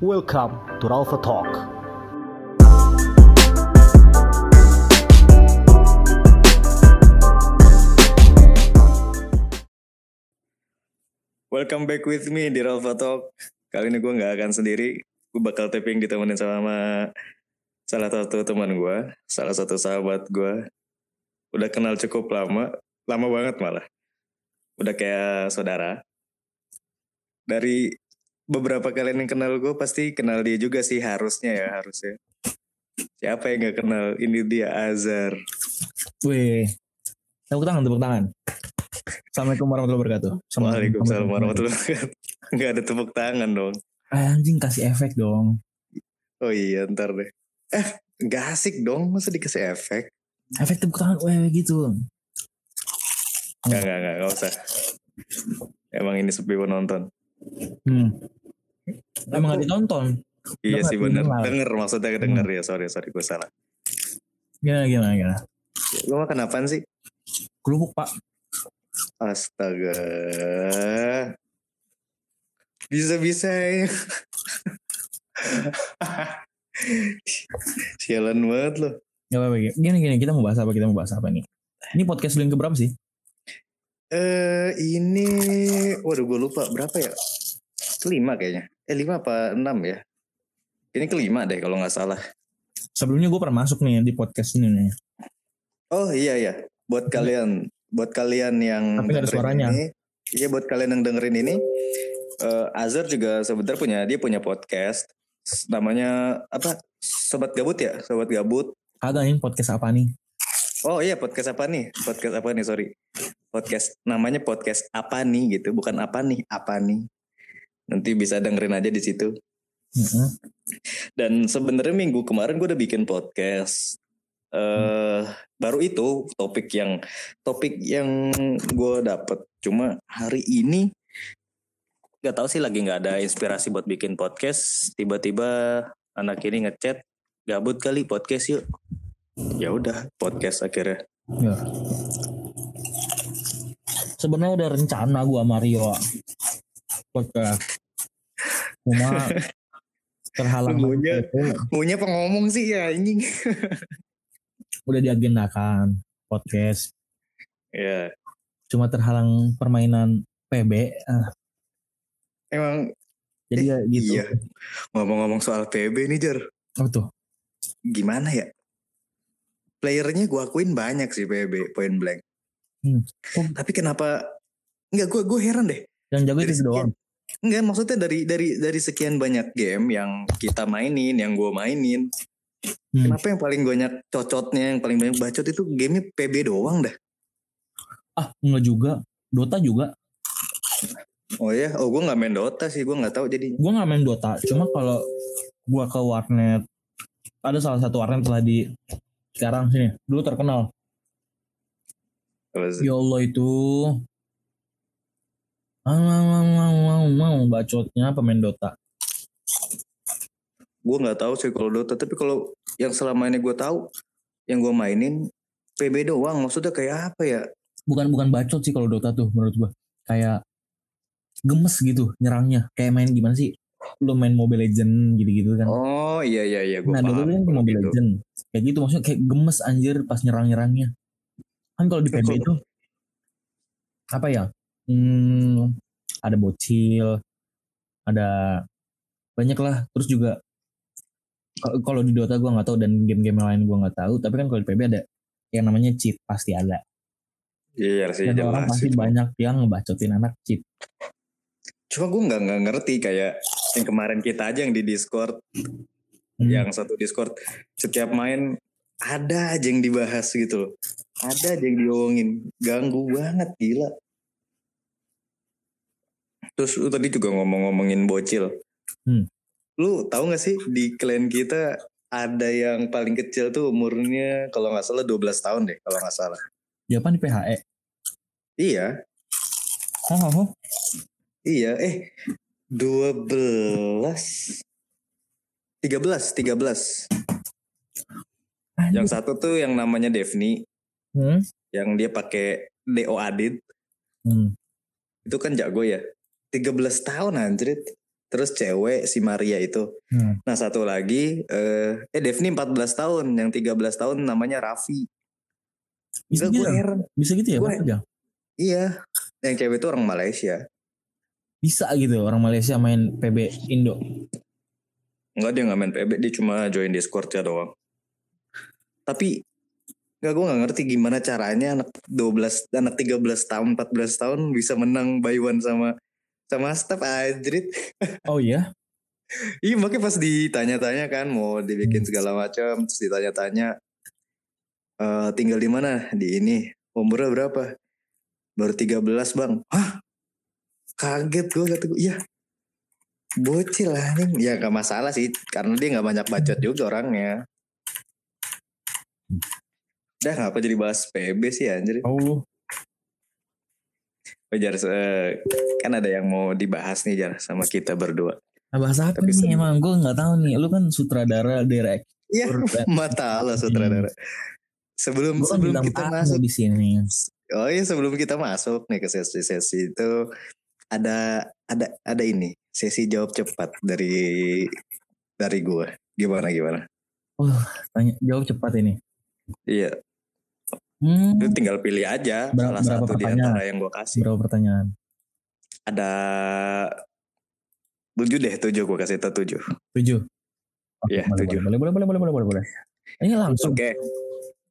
Welcome to Ralpha Talk. Welcome back with me di Ralpha Talk. Kali ini gue nggak akan sendiri. Gue bakal taping ditemenin sama salah satu teman gue, salah satu sahabat gue. Udah kenal cukup lama, lama banget malah. Udah kayak saudara. Dari beberapa kalian yang kenal gue pasti kenal dia juga sih harusnya ya harusnya. Siapa yang nggak kenal? Ini dia Azhar. Wih, tepuk tangan, tepuk tangan. Assalamualaikum warahmatullahi wabarakatuh. Waalaikumsalam warahmatullahi wabarakatuh. Nggak ada tepuk tangan dong. Eh, anjing kasih efek dong. Oh iya ntar deh. Eh nggak asik dong masa dikasih efek. Efek tepuk tangan, weh gitu. Nggak nggak nggak nggak usah. Emang ini sepi penonton. Hmm. Emang gak ditonton. Iya sih bener. dengar. Denger maksudnya denger ya. Sorry sorry gue salah. Gimana, gimana, gimana. Lu makan apaan sih? Kerupuk, Pak. Astaga. Bisa-bisa ya. Sialan banget loh. Gak apa-apa. Gini, gini, kita mau bahas apa? Kita mau bahas apa nih? Ini podcast lu yang keberapa sih? Eh ini, waduh gue lupa berapa ya? Kelima kayaknya. Eh lima apa enam ya? Ini kelima deh kalau nggak salah. Sebelumnya gue pernah masuk nih di podcast ini nih. Oh iya iya, buat kalian, buat kalian yang Tapi ada suaranya. Ini, iya buat kalian yang dengerin ini, eh Azhar juga sebentar punya dia punya podcast, namanya apa? Sobat Gabut ya, Sobat Gabut. Ada nih podcast apa nih? Oh iya podcast apa nih? Podcast apa nih? Sorry, podcast namanya podcast apa nih gitu, bukan apa nih, apa nih. Nanti bisa dengerin aja di situ. Heeh. Dan sebenarnya minggu kemarin gue udah bikin podcast. eh baru itu topik yang topik yang gue dapet. Cuma hari ini nggak tahu sih lagi nggak ada inspirasi buat bikin podcast. Tiba-tiba anak ini ngechat gabut kali podcast yuk. Ya udah podcast akhirnya. Ya. Sebenarnya udah rencana gua Mario podcast. Cuma terhalang Maunya- Maunya pengomong sih ya anjing. udah diagendakan podcast. Ya Cuma terhalang permainan PB. ah, emang jadi ya gitu. iya. ngomong-ngomong soal PB nih Jar. Apa tuh? Gimana ya? Playernya gue akuin banyak sih PB point blank. Hmm. Oh. Tapi kenapa? Enggak gue gue heran deh. Yang jago itu doang. Enggak maksudnya dari dari dari sekian banyak game yang kita mainin, yang gue mainin, Hmm. kenapa yang paling banyak cocotnya, yang paling banyak bacot itu gamenya PB doang dah. Ah, enggak juga. Dota juga. Oh ya, oh gue nggak main Dota sih, gue nggak tahu jadi. Gua nggak main Dota. Cuma kalau gua ke warnet ada salah satu warnet telah di sekarang sini. Dulu terkenal. Ya Allah itu. Mau mau bacotnya pemain Dota. Gue nggak tahu sih kalau Dota, tapi kalau yang selama ini gue tahu, yang gue mainin PB doang. Maksudnya kayak apa ya? Bukan bukan bacot sih kalau Dota tuh menurut gua. Kayak gemes gitu nyerangnya. Kayak main gimana sih? Lu main Mobile Legend gitu-gitu kan. Oh iya iya iya, gue nah, dulu kan Mobile gitu. Legend. Kayak gitu maksudnya kayak gemes anjir pas nyerang-nyerangnya. Kan kalau di PB itu apa ya? Hmm, ada bocil, ada banyak lah. Terus juga kalau- di Dota gua nggak tahu dan game-game lain gua nggak tahu. Tapi kan kalau di PB ada yang namanya cheat pasti ada. Iya sih Dan orang pasti itu. banyak yang ngebacotin anak cheat. Cuma gue nggak nggak ngerti kayak yang kemarin kita aja yang di Discord, Hmm. yang satu Discord setiap main ada aja yang dibahas gitu loh. Ada aja yang diomongin, ganggu banget gila. Terus lu tadi juga ngomong-ngomongin bocil. Hmm. Lu tahu gak sih di klan kita ada yang paling kecil tuh umurnya kalau nggak salah 12 tahun deh kalau nggak salah. Dia apa nih PHE? Iya, Oh, oh, oh. Iya, eh 12 13, 13. Yang satu tuh yang namanya Devni, Hmm. yang dia pakai DO Adit. Hmm. Itu kan jago ya. 13 tahun anjrit. terus cewek si Maria itu. Hmm. Nah satu lagi eh eh Devni 14 tahun, yang 13 tahun namanya Raffi. Bisa gitu gue ya? heran. Bisa gitu ya? Gue- Ujang? Iya, yang cewek itu orang Malaysia. Bisa gitu orang Malaysia main PB Indo. Enggak dia nggak main PB, dia cuma join Discord-nya doang. Tapi Enggak, gue gak ngerti gimana caranya anak 12, anak 13 tahun, 14 tahun bisa menang by one sama sama Steph Adrit. Oh iya? Iya makanya pas ditanya-tanya kan mau dibikin segala macam, terus ditanya-tanya eh tinggal di mana di ini umurnya berapa? Baru 13 bang. Hah? Kaget gue kata gue, iya bocil lah nih. Ya gak masalah sih, karena dia gak banyak bacot juga orangnya. Udah ngapa jadi bahas PB sih anjir? Oh, Jar, eh, kan ada yang mau dibahas nih Jar sama kita berdua. nah bahasa apa Tapi nih emang gue nggak tahu nih. Lu kan sutradara direct. Iya, mata Allah sutradara. Sebelum Gue kan sebelum kita tamu masuk di sini. Oh iya sebelum kita masuk nih ke sesi-sesi itu ada ada ada ini sesi jawab cepat dari dari gua. Gimana gimana? Tanya, jawab cepat ini. Iya, Hmm, lu tinggal pilih aja Berapa- salah satu di antara yang gua kasih. berapa pertanyaan? Ada tujuh deh, tujuh gua kasih tau tujuh. Tujuh. Oke, Iya, tujuh. Boleh, boleh, boleh, boleh, boleh, boleh, boleh. Ini langsung. Oke.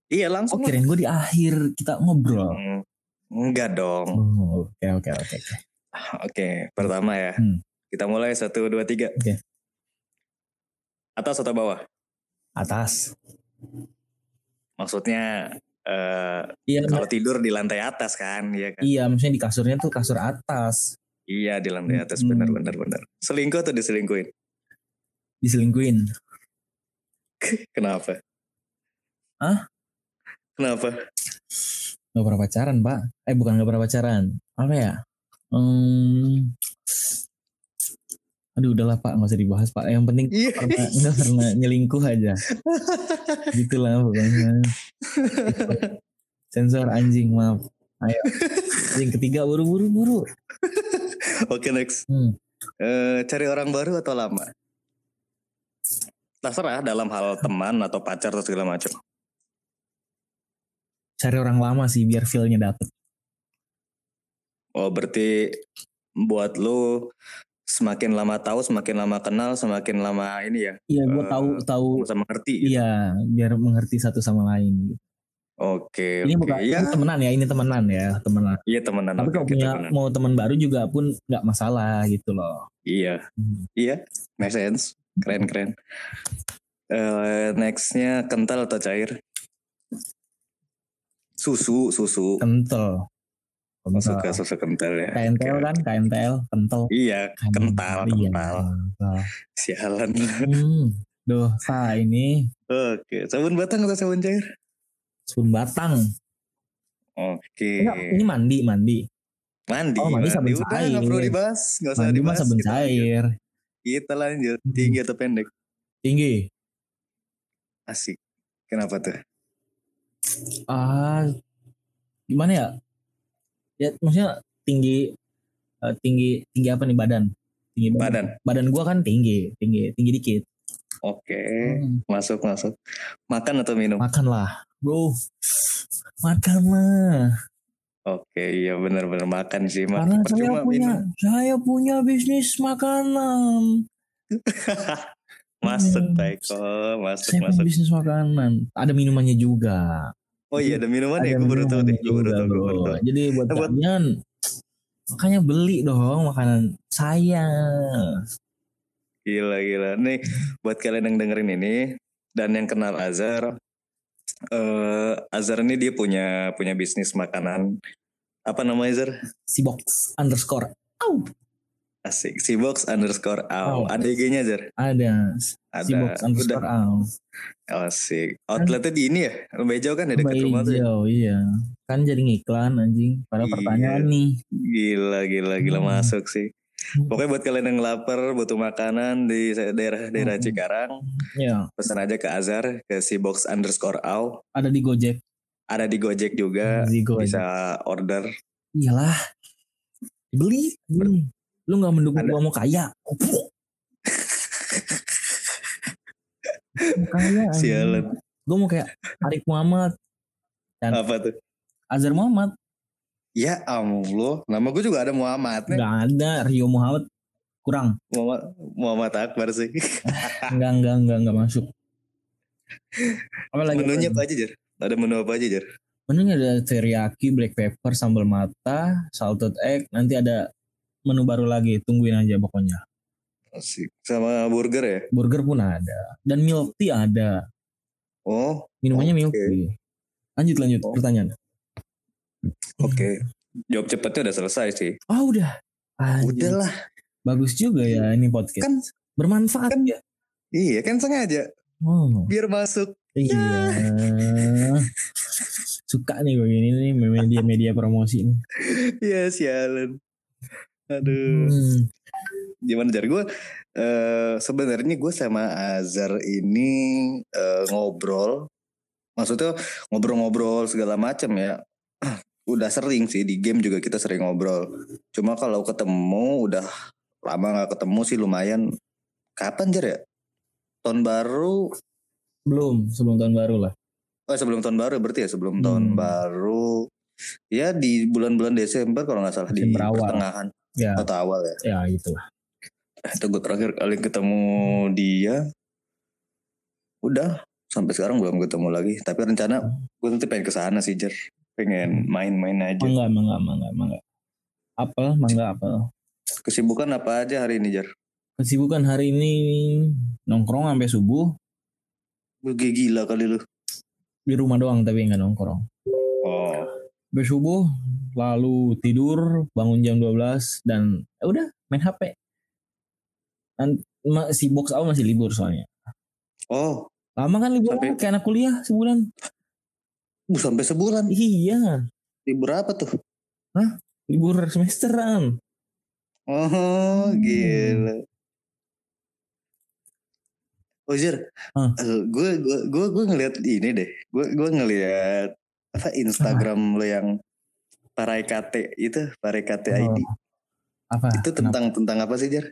Iya Oh, langsung. lah. kirain gue di akhir kita ngobrol. Hmm, Enggak dong. Oh, Oke, oke, oke. oke. Oke, pertama ya. Hmm. Kita mulai satu dua tiga. Oke. Atas atau bawah? Atas. Maksudnya eh Iya, kalau tidur di lantai atas kan, iya kan? iya, maksudnya di kasurnya tuh kasur atas. Iya di lantai atas Hmm. benar benar benar. Selingkuh atau diselingkuhin? Diselingkuin. Kenapa? Hah? Kenapa? Gak pernah pacaran, Pak. Eh, bukan gak pernah pacaran. Apa ya? Hmm, aduh, udahlah, Pak. Gak usah dibahas, Pak. Yang penting Iya. pernah, nggak pernah nyelingkuh aja. Gitulah pokoknya. Sensor anjing, maaf. Ayo. Yang ketiga, buru-buru, buru. Oke next. Hmm. Eh, cari orang baru atau lama? Terserah dalam hal teman atau pacar atau segala macam. Cari orang lama sih, biar feel-nya dapet. Oh berarti buat lu semakin lama tahu, semakin lama kenal, semakin lama ini ya, Iya, gue Eh, tahu tahu. sama mengerti. gitu. Iya, biar mengerti satu sama lain. Oke, Ini oke. bukan ini temenan ya, ini temenan ya, temenan. iya temenan. Tapi kalau punya temenan. mau teman baru juga pun nggak masalah gitu loh. Iya, Hmm. iya, make sense. Keren, keren. Eh, nextnya kental atau cair? Susu, susu. Kental. Kental. suka susu kental ya. KNTL kan, KNTL, kental. Iya, kental, Iya, kental. kental. Sialan. Hmm, dosa ini Oke, sabun batang atau sabun cair? sabun batang. Oke. Enggak, ini mandi, mandi. Mandi. Oh, mandi sabun Udah, cair. nggak perlu dibahas. Nggak usah Mandi dibahas. sabun Kita lanjut. cair. Kita lanjut. Hmm. Tinggi atau pendek? Tinggi. Asik. Kenapa tuh? Ah, gimana ya? Ya, maksudnya tinggi, eh, tinggi, tinggi apa nih badan? Tinggi Badan. Badan gua kan tinggi, tinggi, tinggi dikit. Oke. Hmm, Masuk, masuk. Makan atau minum? makan lah, bro. Makan lah. Oke, iya benar-benar makan sih. Karena saya Percuma punya, minum. saya punya bisnis makanan. Masuk, Hmm. Taiko. Masuk, Saya punya masuk. bisnis makanan. Ada minumannya juga. Oh iya, ada minuman ya? Gue baru tahu deh. Gue baru tahu. Gue bro. baru tahu. Jadi buat Nah, buat- kalian, makanya beli dong makanan saya. Gila, gila. Nih, buat kalian yang dengerin ini dan yang kenal Azhar, eh Azhar ini dia punya punya bisnis makanan. Apa namanya Azhar? Si box underscore. Au. Asik. Si box underscore Au. out. Ada IG-nya Azhar? Ada. Ada. Si box underscore Udah. au. Asik. Outletnya di ini ya? Bejo kan ya dekat rumah tuh ya? iya. Kan jadi ngiklan anjing. Pada Iya. pertanyaan nih. Gila, gila, gila Hmm. masuk sih. Pokoknya buat kalian yang lapar, butuh makanan di daerah-daerah Hmm. Cikarang, Ya, pesan aja ke Azhar, ke si box underscore out. ada di Gojek. Ada di Gojek juga, Di Gojek. bisa order. Iyalah. Beli. Beli. Lu nggak mendukung Ada. gua mau kaya. mau kaya. Sialan. Gua mau kayak Arif Muhammad. Dan Apa tuh? Azhar Muhammad. Ya Allah, nama gue juga ada Muhammad. Gak ada, Rio Muhammad kurang. Muhammad, Muhammad Akbar sih. enggak, enggak, enggak, enggak masuk. Apa lagi? Menunya apa aja, Jar? Ada menu apa aja, Jar? Menunya ada teriyaki, black pepper, sambal mata, salted egg, nanti ada menu baru lagi. Tungguin aja pokoknya. Asik. Sama burger ya? Burger pun ada. Dan milk tea ada. Oh, Minumannya milk Oke. tea. Lanjut, lanjut. Oh. Pertanyaan. oke. Jawab cepatnya udah selesai sih. Oh, udah. Anjir. Udah lah. Bagus juga ya ini podcast. Kan Bermanfaat kan- ya. iya kan sengaja Oh, biar masuk. iya. Suka nih gue gini nih media-media promosi nih. Iya sialan. Aduh. Hmm. Gimana Jar? Gue eh sebenarnya gue sama Azhar ini eh, ngobrol. Maksudnya ngobrol-ngobrol segala macam ya. Udah sering sih di game juga kita sering ngobrol. Cuma kalau ketemu udah lama nggak ketemu sih lumayan. Kapan Jar ya? Tahun baru Belum, sebelum tahun baru lah. Oh sebelum tahun baru berarti ya sebelum tahun Hmm. baru ya di bulan-bulan Desember kalau nggak salah di Desember awal. pertengahan Ya, atau awal ya. ya itulah. Itu gue terakhir kali ketemu dia udah sampai sekarang belum ketemu lagi. Tapi rencana gue nanti pengen ke sana sih Jer. Pengen main-main aja. Mangga, mangga, mangga, mangga. Apel, mangga, apel. Kesibukan apa aja hari ini Jer? Kesibukan hari ini nongkrong sampai subuh Gue gila kali lu. di rumah doang tapi nggak nongkrong. Oh. Sampai subuh lalu tidur bangun jam 12 dan ya udah main HP. Dan si box awal masih libur soalnya. Oh, Lama kan libur Sampai- kayak anak kuliah sebulan. bu, sampai sebulan. Iya, Libur apa tuh? libur semesteran. Oh, gila. Oh, Jer, Hah. gue gue gue gue ngeliat ini deh. Gue gue ngeliat apa Instagram lo yang Paraikate itu Paraikate Oh, ID. Apa? Itu tentang tentang apa sih, Jer?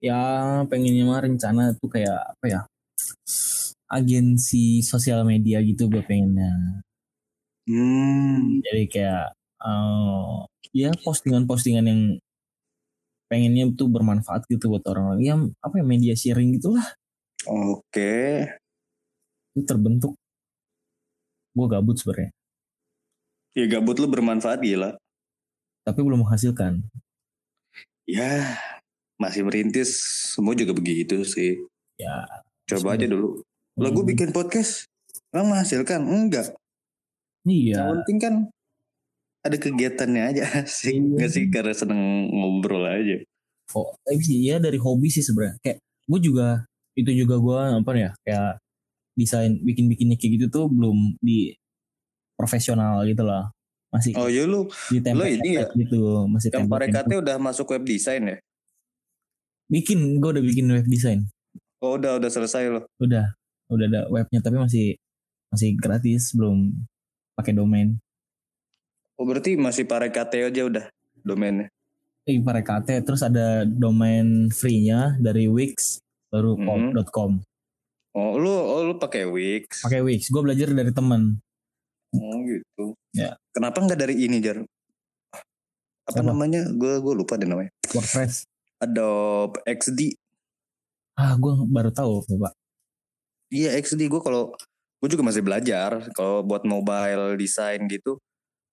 ya pengennya mah rencana tuh kayak apa ya agensi sosial media gitu gue pengennya Hmm. jadi kayak eh, ya postingan-postingan yang pengennya tuh bermanfaat gitu buat orang-orang ya apa ya media sharing gitulah Oke. itu terbentuk gue gabut sebenarnya Ya gabut lu bermanfaat gila. tapi belum menghasilkan Ya, masih merintis. Semua juga begitu sih. ya Coba aja dulu. Lah gue hmm, bikin podcast. Emang menghasilkan? Enggak. iya Yang penting kan ada kegiatannya aja sih. Iya. Nggak sih karena seneng ngobrol aja. oh tapi sih ya dari hobi sih sebenarnya kayak gue juga itu juga gue apa ya kayak desain bikin bikinnya kayak gitu tuh belum di profesional gitu lah masih Oh iya lu di lo ini ya, gitu masih yang Parekate udah masuk web design ya? bikin gue udah bikin web design Oh udah udah selesai lo. udah udah ada webnya tapi masih masih gratis belum pakai domain Oh berarti masih Parekate aja udah domainnya. eh pakai terus ada domain free-nya dari Wix baru Mhm. .com Oh lu oh lu pakai Wix. pakai Wix gue belajar dari teman Oh gitu. Ya. Kenapa nggak dari ini Jar? Apa, Apa? namanya? Gue gue lupa deh namanya. WordPress Adobe XD. ah gue baru tahu pak Iya XD gue kalau gue juga masih belajar kalau buat mobile design gitu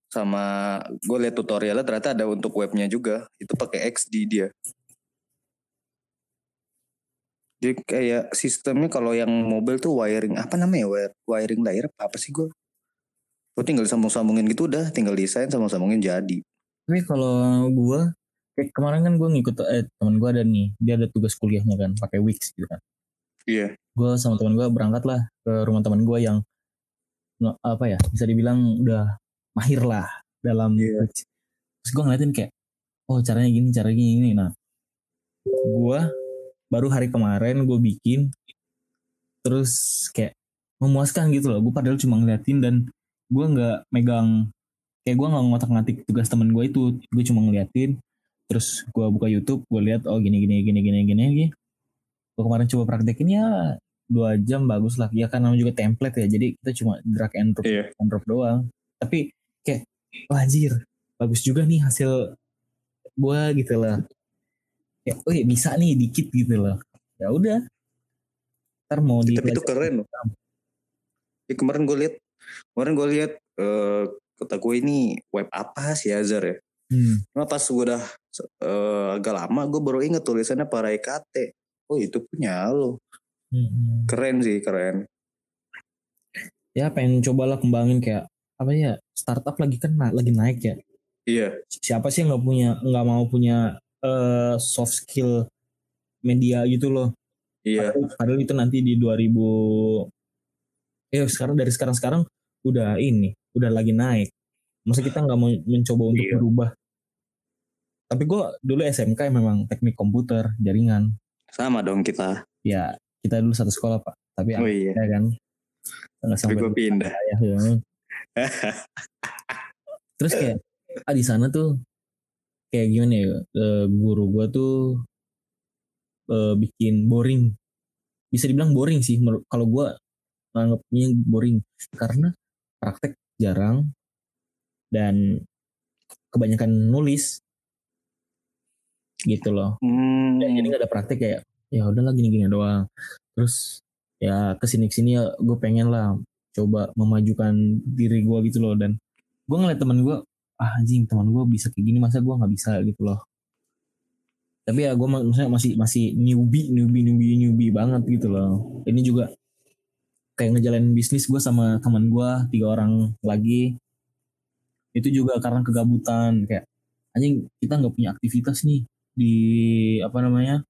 sama gue lihat tutorialnya ternyata ada untuk webnya juga itu pakai XD dia. Jadi kayak sistemnya kalau yang mobile tuh wiring apa namanya Wire- wiring layer apa, apa sih gue? Lo tinggal sambung-sambungin gitu udah tinggal desain sambung-sambungin jadi. tapi kalau gue kayak kemarin kan gue ngikut eh teman gue ada nih dia ada tugas kuliahnya kan pakai Wix gitu kan Iya. gue sama teman gue berangkat lah ke rumah teman gue yang apa ya bisa dibilang udah mahir lah dalam Iya. Wix. terus gue ngeliatin kayak oh caranya gini caranya gini nah gue baru hari kemarin gue bikin terus kayak memuaskan gitu loh. Gue padahal cuma ngeliatin dan gue nggak megang kayak gue nggak ngotak ngatik tugas temen gue itu. Gue cuma ngeliatin terus gue buka YouTube gue lihat oh gini gini gini gini gini gini. Gue kemarin coba praktekin ya dua jam bagus lah. Ya kan namanya juga template ya. Jadi kita cuma drag and drop Iya. and drop doang. Tapi kayak wah anjir bagus juga nih hasil gua gitu lah kayak oh iya, bisa nih dikit gitu loh ya udah ntar mau di Tapi itu keren loh. Ya, kemarin gue lihat, kemarin gue lihat eh kata gue ini web apa sih Azar ya? Hmm. Cuma pas gue udah eh, agak lama gue baru inget tulisannya para IKT. Oh itu punya lo. Hmm. Keren sih keren. ya pengen cobalah kembangin kayak apa ya startup lagi kan na- lagi naik ya Iya. siapa sih yang nggak punya nggak mau punya eh, soft skill media gitu loh Iya. Padahal- padahal itu nanti di 2000 eh sekarang dari sekarang sekarang udah ini udah lagi naik masa kita nggak mau mencoba untuk Iya. berubah tapi gue dulu SMK memang teknik komputer jaringan Sama dong kita. ya kita dulu satu sekolah pak tapi Oh iya. ya kan nggak Tapi sampai gue pindah. ya, ya. terus kayak ah di sana tuh kayak gimana ya eh, guru gua tuh eh, bikin boring. Bisa dibilang boring sih kalau gua nganggapnya boring. Karena praktek jarang dan kebanyakan nulis. Gitu loh. Hmm. Ya, jadi gak ada praktek kayak ya udahlah gini-gini doang. Terus ya ke sini ke sini ya gue pengen lah coba memajukan diri gue gitu loh. Dan gue ngeliat teman gue ah anjing teman gue bisa kayak gini masa gue nggak bisa? Gitu loh. Tapi ya gue maksudnya masih masih newbie newbie newbie newbie banget gitu loh. Ini juga kayak ngejalanin bisnis gue sama teman gue tiga orang lagi. Itu juga karena kegabutan kayak anjing kita nggak punya aktivitas nih di apa namanya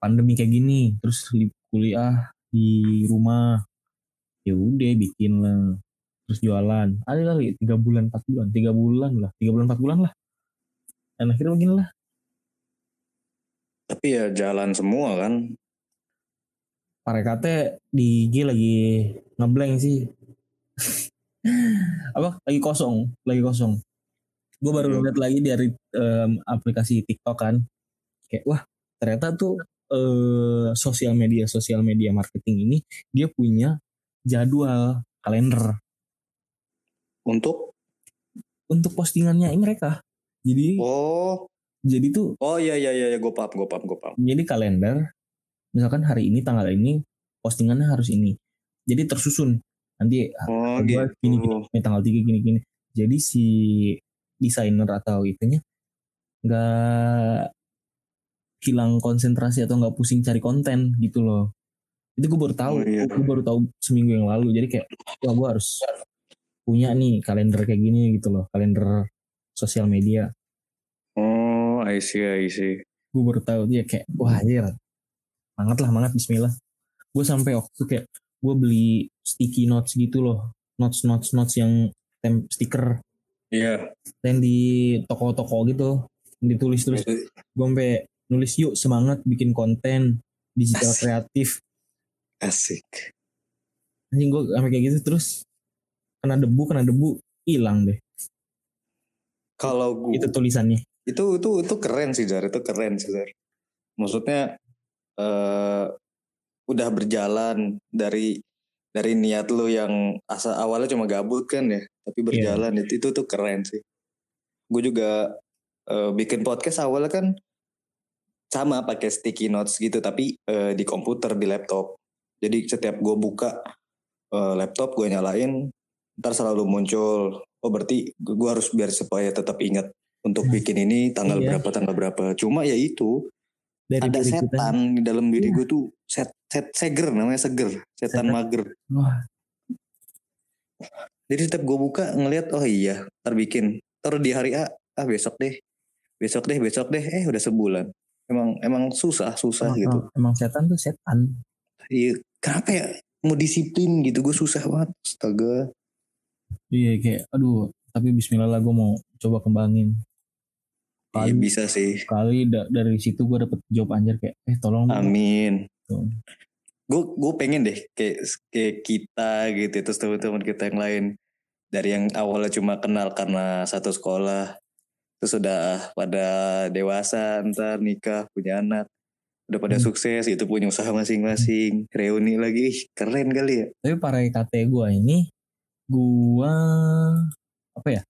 pandemi kayak gini terus li- kuliah di rumah. Ya udah bikin lah terus jualan. Ada kali tiga bulan empat bulan. Tiga bulan lah. Tiga bulan empat bulan lah. Dan akhirnya begini lah. Tapi ya jalan semua kan. parekate di IG lagi ngeblank sih. Apa? Lagi kosong. Lagi kosong. Gue baru Hmm. lihat lagi dari em, aplikasi TikTok kan. Kayak wah ternyata tuh eh, sosial media sosial media marketing ini dia punya jadwal kalender Untuk? Untuk postingannya mereka. Jadi oh. jadi tuh oh iya iya iya gue paham gue paham gue paham. jadi kalender misalkan hari ini tanggal ini postingannya harus ini. Jadi tersusun. Nanti Oh gua gitu. gini gini gini, tanggal tiga gini gini. Jadi si desainer atau itunya nggak hilang konsentrasi atau nggak pusing cari konten gitu loh. Itu gue baru tahu. Oh, iya. gue baru tahu seminggu yang lalu. Jadi kayak wah gue harus punya nih kalender kayak gini gitu loh kalender sosial media Oh I see I see. gue baru tahu dia kayak wah anjir banget lah banget Bismillah gue sampai waktu itu kayak gue beli sticky notes gitu loh notes notes notes yang tem stiker Iya. yang di toko-toko gitu ditulis terus gue sampai nulis yuk semangat bikin konten digital Asik. kreatif Asik. anjing gue sampai kayak gitu terus kena debu kena debu hilang deh. Kalau gue itu tulisannya. Itu itu itu keren sih Jar itu keren sih Jar maksudnya eh udah berjalan dari dari niat lu yang asa awalnya cuma gabut kan ya tapi berjalan itu itu tuh keren sih. Gue juga eh, bikin podcast awalnya kan sama pakai sticky notes gitu tapi eh, di komputer di laptop. Jadi setiap gue buka eh, laptop gue nyalain ntar selalu muncul oh berarti gue harus biar supaya tetap ingat untuk Hmm. bikin ini tanggal Iya. berapa tanggal berapa cuma ya itu dari ada diri kita. setan di dalam diri Iya. gue tuh set set seger namanya seger setan Setan. mager wah jadi setiap gue buka ngelihat oh iya ntar bikin ntar di hari A ah besok deh besok deh besok deh eh udah sebulan emang emang susah susah emang, gitu emang setan tuh setan iya kenapa ya mau disiplin gitu gue susah banget astaga iya kayak aduh tapi Bismillah lah gue mau coba kembangin. Iya kali bisa sih. kali da- dari situ gue dapet job anjir kayak eh tolong. Amin. Gue gue pengen deh kayak kayak kita gitu terus teman-teman kita yang lain. Dari yang awalnya cuma kenal karena satu sekolah terus sudah pada dewasa ntar nikah punya anak udah pada Hmm. sukses itu punya usaha masing-masing reuni lagi. Keren kali ya. Tapi para KT gue ini, gue apa ya?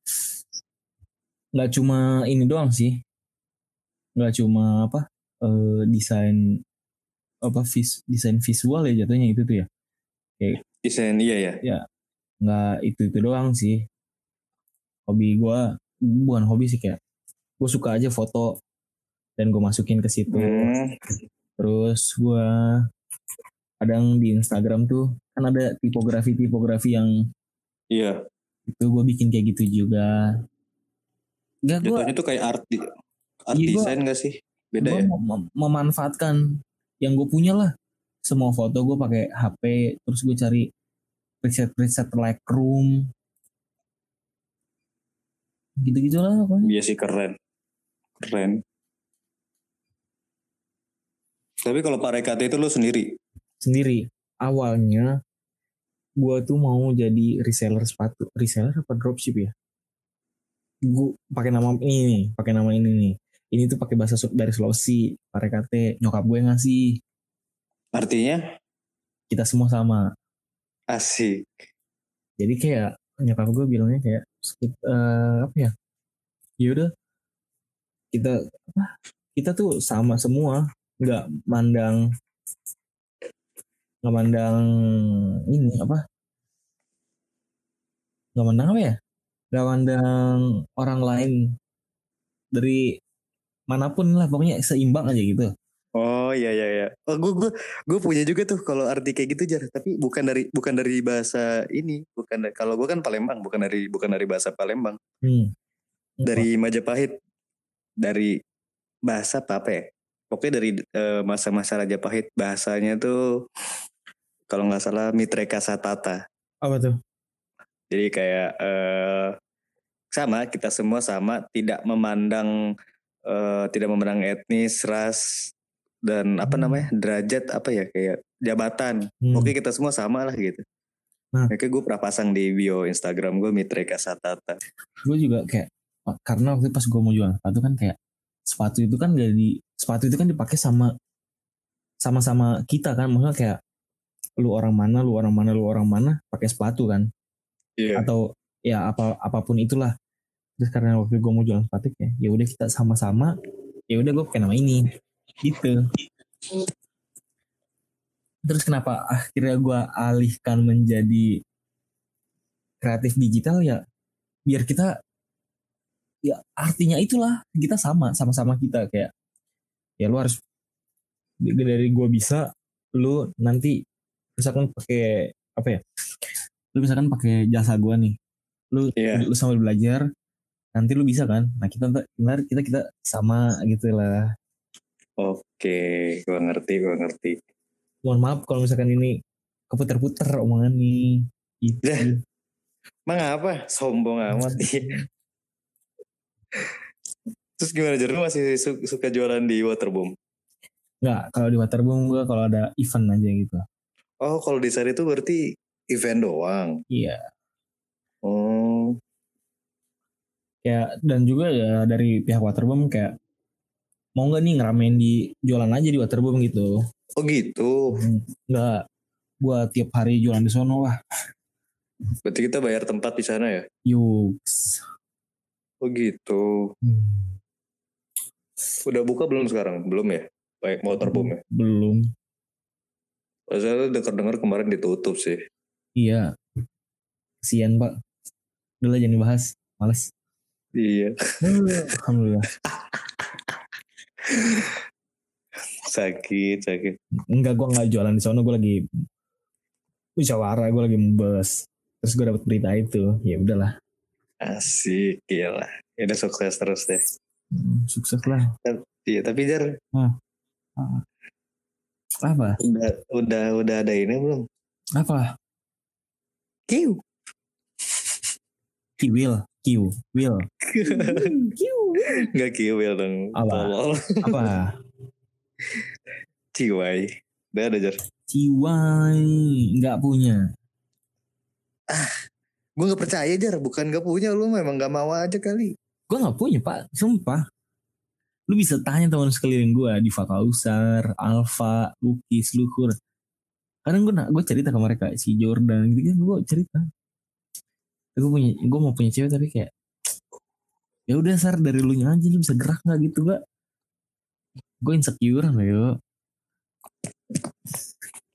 Nggak cuma ini doang sih, nggak cuma apa eh, desain apa vis, desain visual ya jatuhnya itu tuh ya. desain iya ya Nggak itu itu doang sih. Hobi gue bukan hobi sih kayak gue suka aja foto dan gue masukin ke situ. Hmm, Terus gue kadang di Instagram tuh kan ada tipografi-tipografi yang iya itu gue bikin kayak gitu juga. Enggak gue jatuhnya tuh kayak art di art Iya, design gak sih beda ya memanfaatkan yang gue punya lah. Semua foto gue pakai HP, terus gue cari preset-preset Lightroom. Gitu-gitu lah pokoknya. iya sih keren keren tapi kalau Pak Rekate itu lu sendiri Sendiri, awalnya gue tuh mau jadi reseller sepatu. Reseller apa dropship ya? Gue pakai nama ini nih, pakai nama ini nih. Ini tuh pakai bahasa dari Sulawesi, Parekate, nyokap gue ngasih. artinya Kita semua sama. asik jadi kayak nyokap gue bilangnya kayak eh, apa ya yaudah kita kita tuh sama semua nggak mandang nggak mandang ini apa nggak mandang apa ya nggak mandang orang lain dari mana pun lah pokoknya seimbang aja gitu Oh iya iya iya. Oh gue gue gue punya juga tuh kalau arti kayak gitu jar. Tapi bukan dari bukan dari bahasa ini. Bukan kalau gue kan Palembang bukan dari bukan dari bahasa Palembang. hmm. Dari Majapahit. Dari bahasa apa, apa ya? Pokoknya dari eh, masa-masa Majapahit bahasanya tuh kalau nggak salah Mitreka Satata. apa tuh Jadi kayak eh, sama kita semua sama tidak memandang eh, tidak memandang etnis, ras dan apa Hmm. namanya derajat apa ya kayak jabatan. Hmm. Oke kita semua sama lah gitu. Nah. Makanya gue pernah pasang di bio Instagram gue Mitreka Satata. gue juga kayak karena waktu pas gue mau jualan sepatu kan kayak sepatu itu kan jadi sepatu itu kan dipakai sama sama-sama kita kan maksudnya kayak lu orang mana lu orang mana lu orang mana pakai sepatu kan Iya. atau ya apa apa pun itulah. Terus karena waktu gue mau jualan sepatu ya ya udah kita sama-sama ya udah gue pakai nama ini. Gitu. Terus kenapa akhirnya gue alihkan menjadi kreatif digital ya biar kita ya artinya itulah kita sama sama-sama kita kayak ya lu harus dari gue bisa lu nanti misalkan pakai apa ya lu misalkan pakai jasa gue nih lu Iya. lu sambil belajar nanti lu bisa kan nah kita ntar kita kita sama gitu lah Oke, gue ngerti, gue ngerti. mohon maaf kalau misalkan ini keputer-puter omongan nih gitu. Emang apa? Sombong amat. Terus gimana? Lu masih su- suka jualan di Waterboom? nggak kalau di waterboom gue kalau ada event aja gitu Oh, kalau di Sari itu berarti event doang. iya Oh, kayak dan juga ya dari pihak waterboom kayak mau nggak nih ngeramein di jualan aja di waterboom gitu oh gitu. Hmm, nggak gua tiap hari jualan di sono lah Berarti kita bayar tempat di sana ya? yuks Oh gitu. Hmm, Udah buka belum sekarang? Belum ya? Baik Waterboom ya? belum Saya dengar-dengar kemarin ditutup sih. Iya. Kesian pak. Udah lah jangan dibahas. Males. Iya. alhamdulillah. Sakit, sakit. enggak gua nggak jualan di sono. Gua lagi musyawarah gua lagi membes terus gua dapat berita itu. Ya udahlah. Asik, gila. Ya udah sukses terus deh. Hmm, sukses lah. Iya, tapi Jar, apa? udah udah udah ada ini belum? apa Kiu. kiwil kiw will kiw Enggak kiwil dong. Apa? Tolol. apa Ciwai. Udah ada Jar. Ciwai nggak punya. Gue gak percaya Jar, bukan gak punya lu memang gak mau aja kali. Gue nggak punya pak, sumpah. lu bisa tanya teman sekeliling gue di Fakausar, Alfa, Lukis, Luhur. Kadang gue gue cerita ke mereka si Jordan gitu kan gue cerita. Gue punya gue mau punya cewek tapi kayak ya udah sar dari lu aja lu bisa gerak nggak gitu gak? Gue insecure lah yo.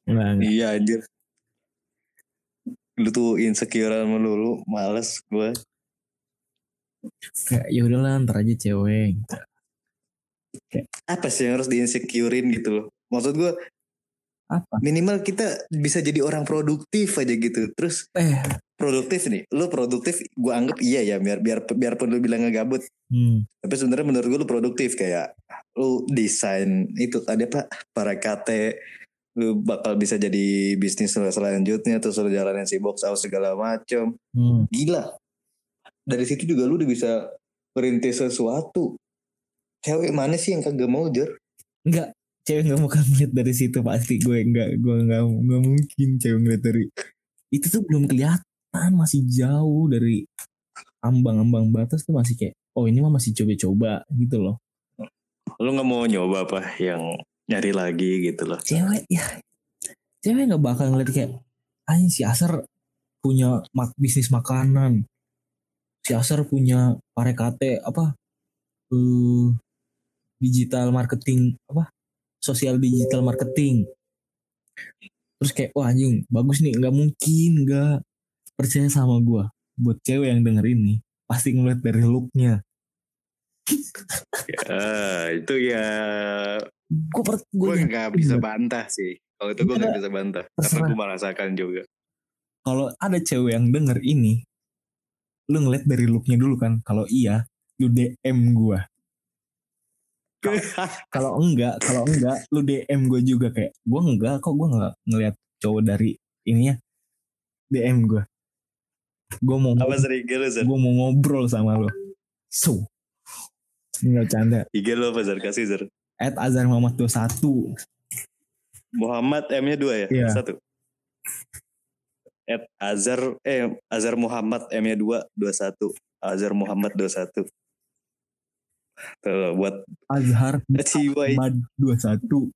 Nggak. Iya anjir. Lu tuh insecure sama lu, lu males gue. kayak ya udahlah ntar aja cewek. gitu. Apa sih yang harus diinsecurein gitu loh. Maksud gue Apa? minimal kita bisa jadi orang produktif aja gitu. Terus Eh, produktif nih, lu produktif gue anggap iya ya biar biar biarpun lu bilang ngegabut. hmm, Tapi sebenarnya menurut gue lu produktif kayak lu desain itu tadi apa para KT lu bakal bisa jadi bisnis lu selanjutnya terus lu jalanin si box out segala macem hmm. gila dari situ juga lu udah bisa merintis sesuatu cewek mana sih yang kagak mau jor Enggak, cewek nggak mau lihat dari situ pasti. Gue nggak gue nggak nggak mungkin cewek ngeliat dari itu tuh belum kelihatan masih jauh dari ambang-ambang batas tuh masih kayak oh ini mah masih coba-coba gitu loh. Lu nggak mau nyoba apa yang nyari lagi gitu loh? Cewek ya cewek nggak bakal ngeliat kayak anjing si Asar punya mak bisnis makanan. Si Asar punya parekate apa eh digital marketing apa sosial digital marketing. Terus kayak wah anjing bagus nih nggak mungkin nggak. Percaya sama gua buat cewek yang denger ini pasti ngeliat dari looknya. Ah, itu ya. Gue per gue gue nggak bisa bantah sih. Kalau itu gue nggak Iya, bisa bantah karena terserah. gue merasakan juga. Kalau ada cewek yang denger ini lu ngeliat dari looknya dulu kan kalau iya lu DM gua kalau enggak kalau enggak lu DM gue juga kayak gua enggak kok gua nggak ngeliat cowok dari ininya DM gua gua mau apa gua mau ngobrol sama lu so nggak canda IG lu apa Zar? Kasih Zar. at Azhar Muhammad 21 Muhammad M-nya dua ya? Iya. Satu. At Azhar, eh Azhar Muhammad M-nya dua, dua satu. Azhar Muhammad dua satu. Tuh, buat Azhar. Muhammad 21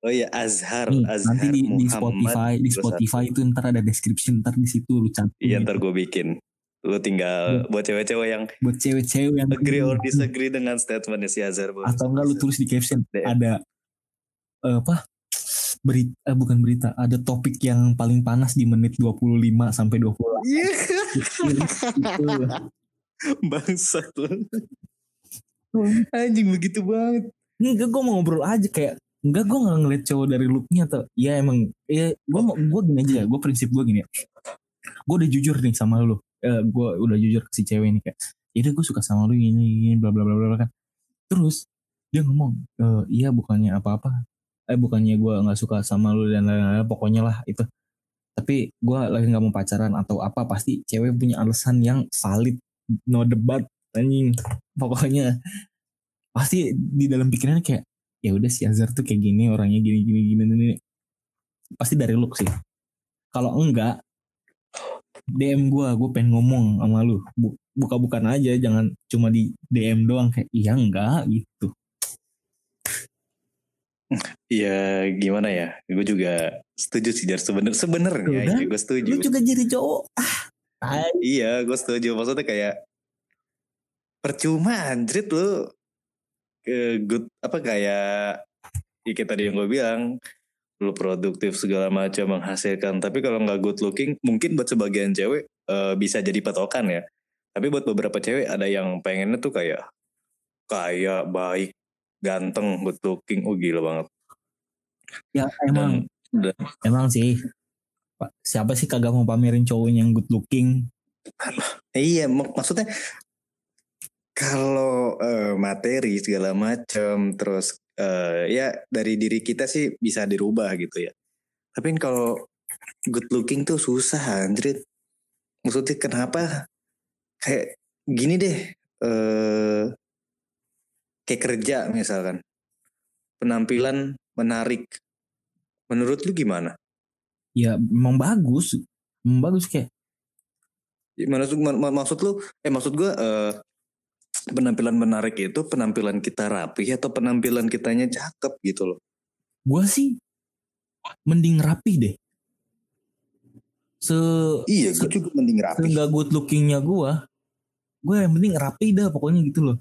Oh iya Azhar, Nih, Azhar nanti di, di. Spotify di 21. Spotify itu ntar ada description ntar di situ lu cantum Iya ntar gue bikin. Lu tinggal buat cewek-cewek yang buat cewek-cewek yang agree or disagree dengan statementnya si Azhar. atau enggak lu tulis di caption DM. ada eh, apa berita eh, bukan berita ada topik yang paling panas di menit 25 sampai 20 Iya. itu Bangsat lu. Anjing begitu banget. enggak gue mau ngobrol aja kayak enggak gue nggak ngeliat cowok dari looknya atau ya emang ya gue mau gue gini aja ya gue prinsip gue gini. Ya gue udah jujur nih sama lu. Eh, gue udah jujur ke si cewek ini kayak ya gue suka sama lu ini ini bla bla bla bla bla kan. Terus dia ngomong "Eh, iya bukannya apa apa eh bukannya gue nggak suka sama lu dan lain-lain pokoknya lah itu. Tapi gue lagi nggak mau pacaran atau apa pasti cewek punya alasan yang valid no debat anjing pokoknya pasti di dalam pikirannya kayak ya udah si Azhar tuh kayak gini orangnya gini gini gini gini pasti dari look sih kalau enggak DM gue gue pengen ngomong sama lu Bu- buka-bukan aja jangan cuma di DM doang kayak iya enggak gitu Ya gimana ya? Gue juga setuju sih Jar sebener sebenarnya Udah. ya gue setuju. lu juga jadi cowok ah. Iya, gue setuju. Maksudnya kayak percuma anjrit lu. Ke good apa kayak ya kayak tadi yang gue bilang lu produktif segala macam menghasilkan. Tapi kalau nggak good looking mungkin buat sebagian cewek eh, bisa jadi patokan ya. Tapi buat beberapa cewek ada yang pengennya tuh kayak kaya baik ganteng good looking. Oh gila banget. Ya emang. Dan, dan emang sih. Siapa sih kagak mau pamerin cowoknya yang good looking? Iya, mak- maksudnya kalau eh, materi segala macam, terus eh, ya dari diri kita sih bisa dirubah gitu ya. Tapi kalau good looking tuh susah, anjrit. Maksudnya kenapa? Kayak gini deh, eh kayak kerja misalkan, penampilan menarik. Menurut lu gimana? ya emang bagus emang bagus kayak Maksud, mak- maksud lu, eh maksud gue, eh penampilan menarik itu penampilan kita rapi atau penampilan kitanya cakep gitu loh. Gue sih mending rapi deh. Se Iya, gue juga mending rapi. nggak good lookingnya gue, gue yang penting rapi dah pokoknya gitu loh.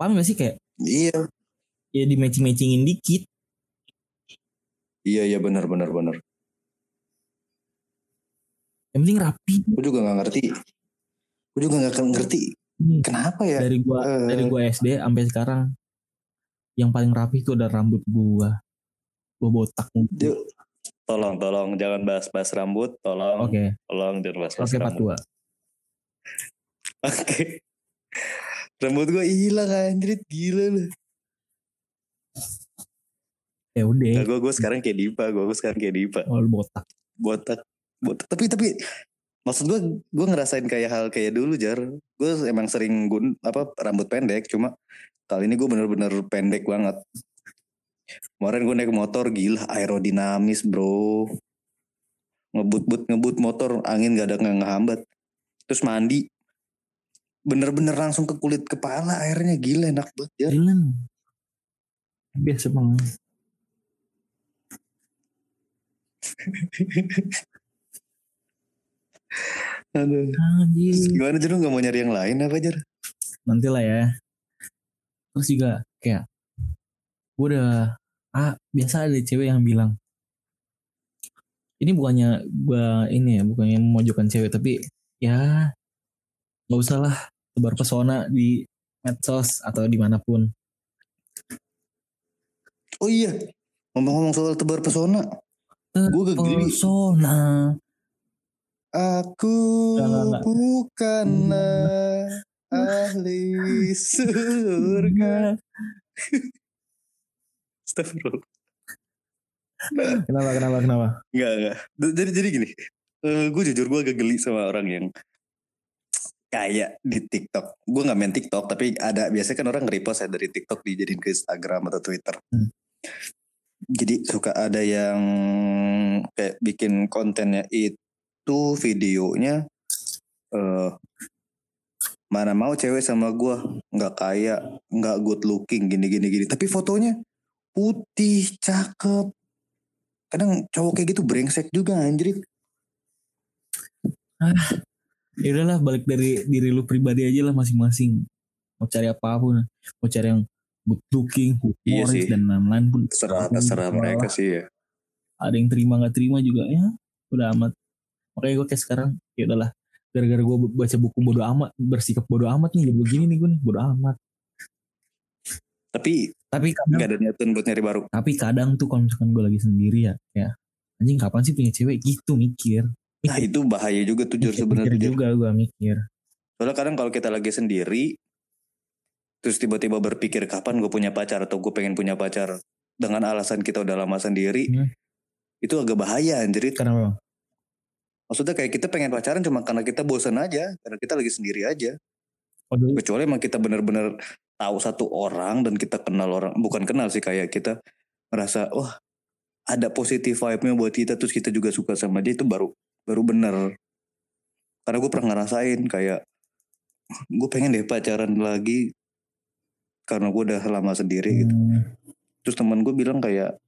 Paham gak sih kayak Iya, ya di matching matchingin dikit. iya, iya benar, benar, benar. Yang penting rapi. Gue juga nggak ngerti. Gue juga nggak ngerti Nih, kenapa ya. dari gua Eh. dari gua SD sampai sekarang yang paling rapi itu ada rambut gua. Gua botak. Yuk, tolong, tolong jangan bahas-bahas rambut, tolong, Oke, tolong jangan bahas-bahas part rambut. 2. Oke. Rambut gue hilang anjrit gila lu. Ya udah, Nah, gue gue sekarang kayak Dipa, gue gue sekarang kayak Dipa. kalau botak. Botak, botak. Tapi tapi maksud gue gue ngerasain kayak hal kayak dulu jar. Gue emang sering gun apa rambut pendek, cuma kali ini gue bener-bener pendek banget. Kemarin gue naik motor gila aerodinamis bro. Ngebut-but ngebut motor angin gak ada nggak ngehambat. Terus mandi bener-bener langsung ke kulit kepala airnya gila enak banget ya. Biasa bang. Aduh. Anjir. Terus Gimana Jar lu gak mau nyari yang lain apa Jar? Nanti lah ya. Terus juga kayak gue udah ah biasa ada cewek yang bilang ini bukannya gue ini ya bukannya memojokkan cewek tapi ya nggak usah lah tebar pesona di medsos atau di mana pun Oh iya, ngomong-ngomong soal tebar pesona, gue pesona Aku bukanlah ahli surga. Astagfirullah. kenapa kenapa kenapa Enggak, enggak. Jadi jadi gini, gue jujur gue agak geli sama orang yang kayak di TikTok. Gue nggak main TikTok, tapi ada biasanya kan orang nge-repost ya dari TikTok dijadiin ke Instagram atau Twitter. Hmm. Jadi suka ada yang kayak bikin kontennya itu videonya eh mana mau cewek sama gue nggak kaya nggak good looking gini gini gini. Tapi fotonya putih cakep. Kadang cowok kayak gitu brengsek juga anjir ya udahlah balik dari diri lu pribadi aja lah masing-masing. Mau cari apa pun mau cari yang good looking Iya humoris sih. dan lain-lain pun. Terserah terserah mereka sih ya. Ada yang terima nggak terima juga ya. Udah amat makanya gue kayak sekarang ya udahlah. Gara-gara gue baca buku bodo amat bersikap bodo amat nih jadi begini nih gue nih bodo amat. Tapi tapi kadang nggak ada niatan buat nyari baru? Tapi kadang tuh kalau misalkan gue lagi sendiri ya ya anjing kapan sih punya cewek? Gitu mikir. Nah itu bahaya juga tuh mikir, sebenarnya juga gue mikir. Soalnya kadang kalau kita lagi sendiri terus tiba-tiba berpikir kapan gue punya pacar atau gue pengen punya pacar? Dengan alasan kita udah lama sendiri Hmm. itu agak bahaya anjir karena maksudnya kayak kita pengen pacaran cuma karena kita bosan aja karena kita lagi sendiri aja. Oh, kecuali emang kita bener-bener tahu satu orang dan kita kenal orang bukan kenal sih kayak kita merasa wah ada positif vibe-nya buat kita terus kita juga suka sama dia itu baru baru bener. Karena gue pernah ngerasain kayak gue pengen deh pacaran lagi karena gue udah lama sendiri gitu. Hmm, terus teman gue bilang kayak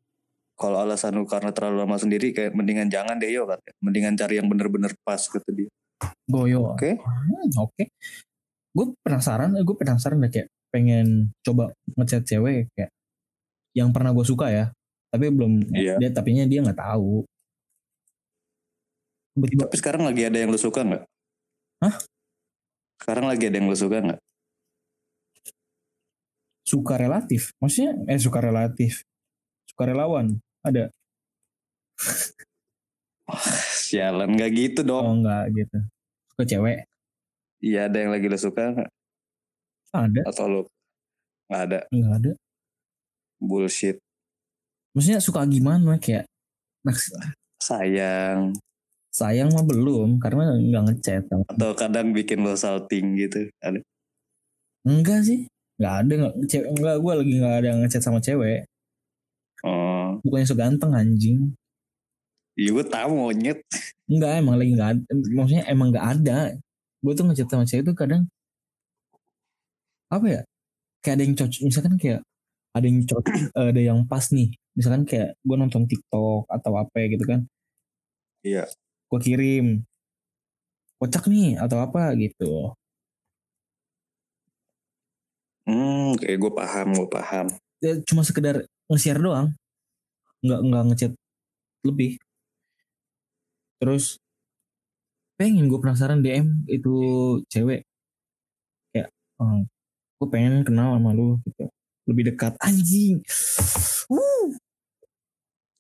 kalau alasan lu karena terlalu lama sendiri kayak mendingan jangan deh yo katanya mendingan cari yang bener-bener pas kata dia. Goyo. Oke. Hmm, oke. Gue penasaran gue penasaran deh kayak pengen coba ngechat cewek kayak yang pernah gue suka ya tapi belum Iya. dia tapinya dia nggak tahu. Tiba-tiba tapi sekarang lagi ada yang lu suka nggak? Hah? sekarang lagi ada yang lu suka nggak? Suka relatif. Maksudnya eh suka relatif. Suka relawan ada? Sialan. Nggak gitu dong. Oh enggak gitu. Suka cewek? Iya ada yang lagi lu suka nggak? Ada. Atau lu? Nggak ada. Enggak ada. Bullshit. Maksudnya suka gimana? Kayak naks- sayang. sayang mah belum karena nggak ngechat atau kadang bikin lo salting gitu ada? Enggak sih. Nggak ada nggak cewek enggak gue lagi nggak ada ngechat sama cewek oh bukannya so ganteng anjing iya gue tahu monyet Enggak emang lagi nggak ada. Maksudnya emang nggak ada. gue tuh ngechat sama cewek tuh kadang apa ya kayak ada yang cocok misalkan kayak ada yang cocok ada yang pas nih misalkan kayak gue nonton TikTok atau apa gitu kan Iya. gue kirim kocak nih atau apa gitu Hmm, kayak gue paham, gue paham. ya, cuma sekedar nge-share doang. Nggak nggak ngechat lebih. Terus pengen gue penasaran DM itu cewek. Kayak oh, gue pengen kenal sama lu gitu. Lebih dekat. Anjing. Uh,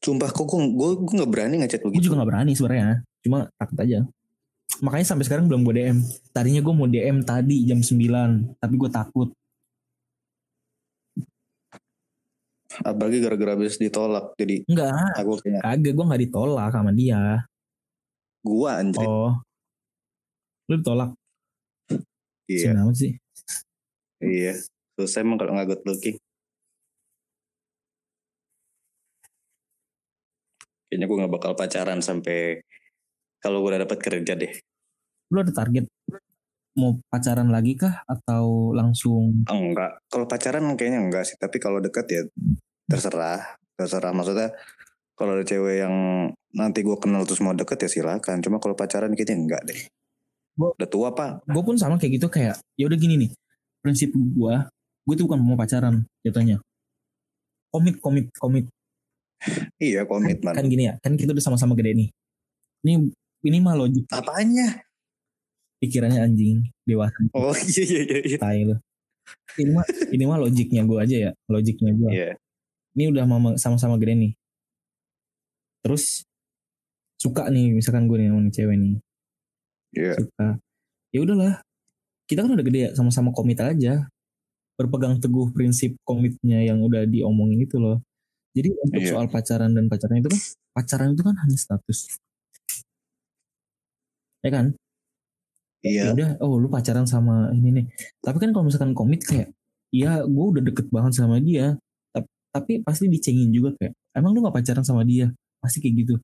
Sumpah kok gue gue gue nggak berani ngechat gue begitu. juga nggak berani sebenarnya. Cuma takut aja. Makanya sampai sekarang belum gue DM tadinya gue mau DM tadi jam 9 tapi gue takut Apalagi gara-gara habis ditolak. Jadi enggak aku kayak kagak gue nggak ditolak sama dia gua anjir. oh lu ditolak iya. Siapa sih Iya. Susah emang kalau nggak good looking. Kayaknya gue nggak bakal pacaran sampai kalau gue udah dapat kerja deh. lu ada target mau pacaran lagi kah atau langsung Enggak. Kalau pacaran kayaknya enggak sih. Tapi kalau deket ya terserah. Terserah. Maksudnya kalau ada cewek yang nanti gue kenal terus mau deket ya silakan. Cuma kalau pacaran kayaknya enggak deh. Gua- Udah tua pak. gue pun sama kayak gitu kayak ya udah gini nih prinsip gue gue tuh bukan mau pacaran jatuhnya komit komit komit Iya komitmen. kan gini ya kan kita udah sama-sama gede nih ini ini mah logik Apanya? pikirannya anjing dewasa Oh iya iya iya. iya. tai lu ini mah ini mah logiknya gue aja ya logiknya gue Iya. Ini udah sama-sama gede nih. Terus suka nih misalkan gue nih sama nih cewek nih. Iya. suka. Ya udahlah. Kita kan udah gede ya sama-sama komit aja. Berpegang teguh prinsip komitnya yang udah diomongin itu loh. Jadi untuk Iya. soal pacaran dan pacaran itu kan pacaran itu kan hanya status. Ya kan? Iya. ya udah oh lu pacaran sama ini nih. Tapi kan kalau misalkan komit kayak ya gue udah deket banget sama dia tapi, pasti dicengin juga kayak emang lu gak pacaran sama dia pasti kayak gitu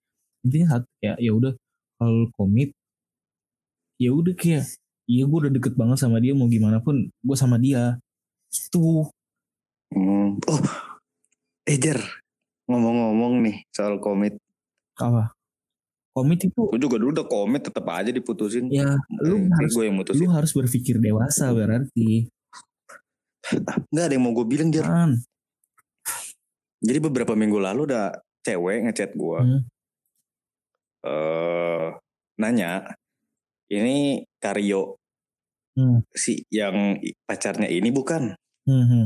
intinya satu ya ya udah kalau lu komit ya udah kayak iya gue udah deket banget sama dia mau gimana pun gue sama dia itu Hmm. Oh, Ejar. Ngomong-ngomong nih soal komit. apa komit itu Gue juga dulu udah komit tetap aja diputusin. ya lu harus gue yang lu mutusin. harus berpikir dewasa berarti Nggak ada yang mau gue bilang Jar. kan Jadi beberapa minggu lalu ada cewek ngechat gue. Hmm. eh nanya, ini Karyo Hmm. si yang pacarnya ini bukan? Hmm, hmm.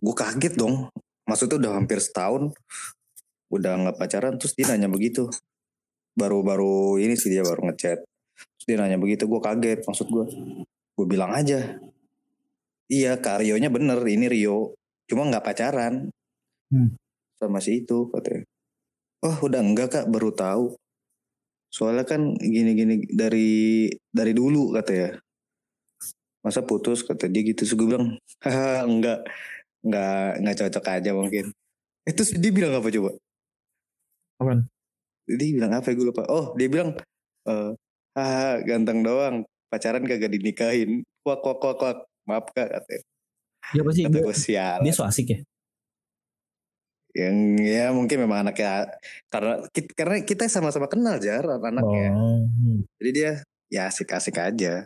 Gue kaget dong. Maksudnya udah hampir setahun, udah nggak pacaran, terus dia nanya begitu. Baru-baru ini sih dia baru ngechat. Terus dia nanya begitu, gue kaget. Maksud gue, gue bilang aja, iya Karyonya bener, ini Rio. Cuma nggak pacaran Hmm. sama si itu katanya. Oh udah enggak kak, baru tahu. Soalnya kan gini-gini dari dari dulu katanya. Masa putus kata dia gitu. Terus gue bilang, haha enggak, enggak, enggak cocok aja mungkin. Eh terus dia bilang apa coba? Apaan? Dia bilang apa ya gue lupa. Oh dia bilang, eh haha ganteng doang. Pacaran kagak dinikahin. Wak wak wak wak. Maaf kak katanya. Ya pasti Kata dia, gue sial. dia so asik ya. Yang ya mungkin memang anaknya karena kita, karena kita sama-sama kenal jar anaknya. Oh. Jadi dia ya asik-asik aja.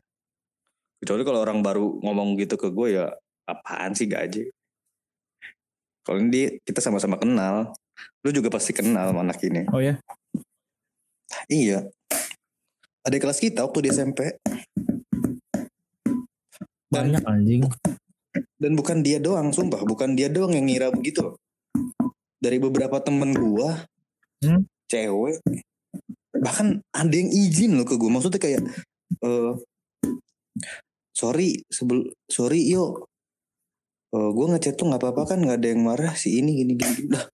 Kecuali kalau orang baru ngomong gitu ke gue ya apaan sih gaji. Kalau ini kita sama-sama kenal. Lu juga pasti kenal sama anak ini. Oh ya. Iya. Ada kelas kita waktu di SMP. Dan, Banyak anjing. dan bukan dia doang, sumpah. Bukan dia doang yang ngira begitu loh. Dari beberapa temen gua, Hmm? cewek, bahkan ada yang izin loh ke gue. Maksudnya kayak, eh sorry, sebel, sorry yo, Eh gue ngechat tuh nggak apa-apa kan nggak ada yang marah si ini gini gini. Lah,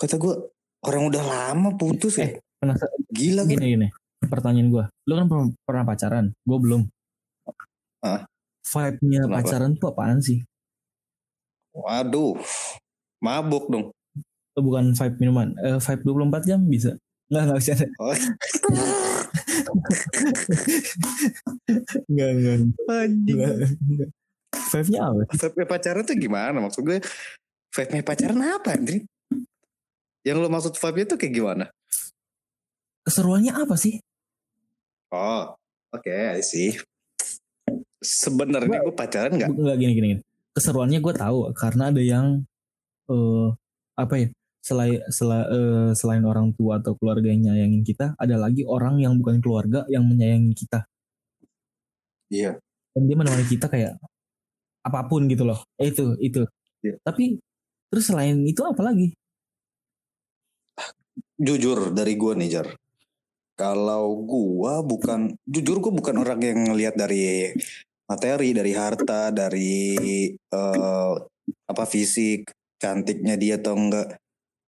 kata gue orang udah lama putus ya. Eh, Penasaran Gila gini gini. Pertanyaan gue, lu kan pernah, pernah pacaran, gue belum. Ah. Vibe-nya Kenapa? pacaran tuh apaan sih? Waduh, mabuk dong. Itu bukan vibe minuman, eh, vibe 24 jam bisa. Nggak, nggak bisa. Oh. Enggak, enggak. Anjing. Enggak, enggak. Vibe-nya apa? Vibe pacaran tuh gimana? Maksud gue vibe pacaran apa Andri? Yang lo maksud vibe itu kayak gimana? Keseruannya apa sih? Oh, oke, I see. Sebenarnya gue pacaran nggak? Enggak gini gini. gini. Keseruannya gue tahu karena ada yang eh apa ya? Selain sela- eh, selain orang tua atau keluarga yang nyayangin kita, ada lagi orang yang bukan keluarga yang menyayangi kita. Iya. Dan dia menemani kita kayak apa pun gitu loh. Eh, itu itu. Iya. Tapi terus selain itu apa lagi? Jujur dari gue nih Jar. Kalau gue bukan, jujur gue bukan orang yang ngelihat dari materi, dari harta, dari eh, apa fisik, cantiknya dia atau enggak.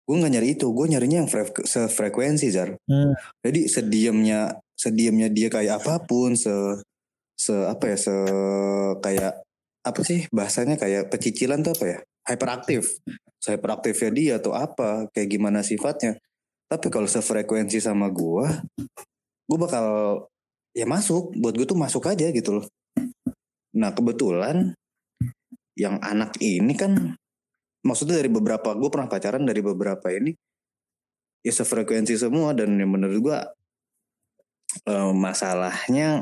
Gue nggak nyari itu, gue nyarinya yang fre- sefrekuensi Jar. Hmm. Jadi sediamnya sediamnya dia kayak apa pun, se se apa ya, se kayak apa sih bahasanya kayak pecicilan tuh apa ya? Hyperaktif. Hyperaktifnya dia atau apa, kayak gimana sifatnya. Tapi kalau sefrekuensi sama gua, gua bakal ya masuk. Buat gue tuh masuk aja gitu loh. Nah kebetulan yang anak ini kan maksudnya dari beberapa gue pernah pacaran dari beberapa ini ya sefrekuensi semua dan yang menurut gua eh, masalahnya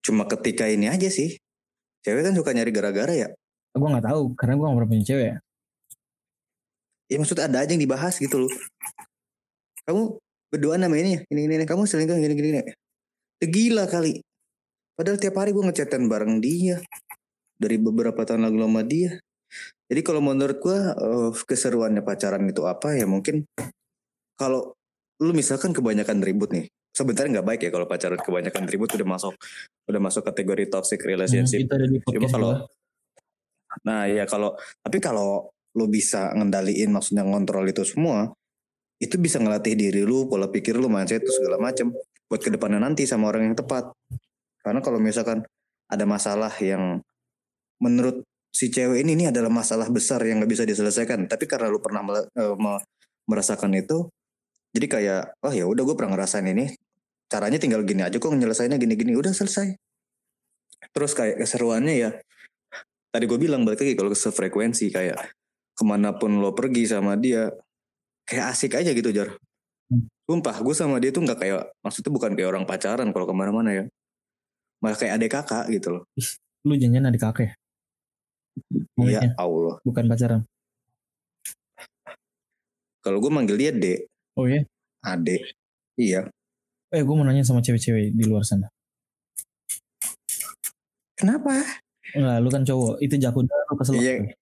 cuma ketika ini aja sih cewek kan suka nyari gara-gara ya Gue nggak tahu karena gue nggak pernah punya cewek. ya. ya maksudnya ada aja yang dibahas gitu loh kamu berdua nama ini ya ini ini, ini. kamu selingkuh gini gini gini Ya gila kali padahal tiap hari gue ngechatan bareng dia dari beberapa tahun lalu sama dia jadi kalau menurut gue eh, keseruannya pacaran itu apa ya? Mungkin kalau lu misalkan kebanyakan ribut nih sebenarnya nggak baik ya kalau pacaran kebanyakan ribut udah masuk udah masuk kategori toxic relationship. Di Cuma kalau. Nah ya kalau tapi kalau lu bisa ngendaliin maksudnya ngontrol itu semua itu bisa ngelatih diri lu pola pikir lu mindset itu segala macem buat ke depannya nanti sama orang yang tepat. Karena kalau misalkan ada masalah yang menurut si cewek ini ini adalah masalah besar yang nggak bisa diselesaikan. Tapi karena lu pernah me- merasakan itu jadi kayak oh ya udah gue pernah ngerasain ini. Caranya tinggal gini aja kok nyelesainnya gini-gini. Udah selesai. Terus kayak keseruannya ya tadi gue bilang balik lagi kalau sefrekuensi kayak ke mana pun lo pergi sama dia kayak asik aja gitu jar. Hmm. sumpah gue sama dia tuh nggak kayak maksudnya bukan kayak orang pacaran kalau ke mana-mana ya. Malah kayak adik kakak gitu loh. Lu janjian adik kakek. ya Allah bukan pacaran. kalau gue manggil dia dek Oh ya. adek iya Eh gue mau nanya sama cewek-cewek di luar sana. kenapa Enggak, lu kan cowok. Itu jakun lu kesel. Iya.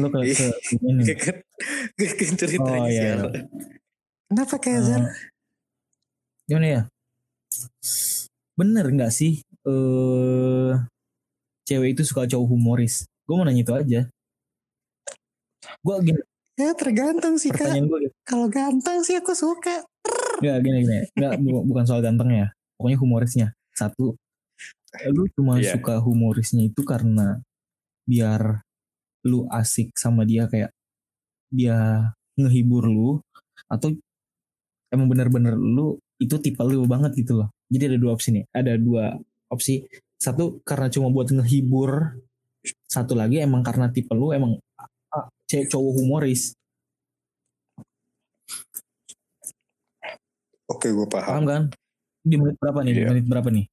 Lu ke, Iya. ke ini. Kayak kayak ceritanya Oh, iya, iya. kenapa kayak Jar? Eh, gimana ya? Bener nggak sih? eh cewek itu suka cowok humoris. Gue mau nanya itu aja. Gue gini, ya tergantung sih kak gue kalau ganteng sih aku suka Nggak gini gini. Nggak bu- bukan soal ganteng ya. Pokoknya humorisnya. Satu. Lu cuma Iya. suka humorisnya itu karena biar lu asik sama dia kayak dia ngehibur lu atau emang bener-bener lu itu tipe lu banget gitu loh. Jadi ada dua opsi nih. Ada dua opsi. Satu karena cuma buat ngehibur. Satu lagi emang karena tipe lu emang ah, cewek cowok humoris. oke gue Paham. Paham kan? Di menit berapa nih? Di Iya. menit berapa nih?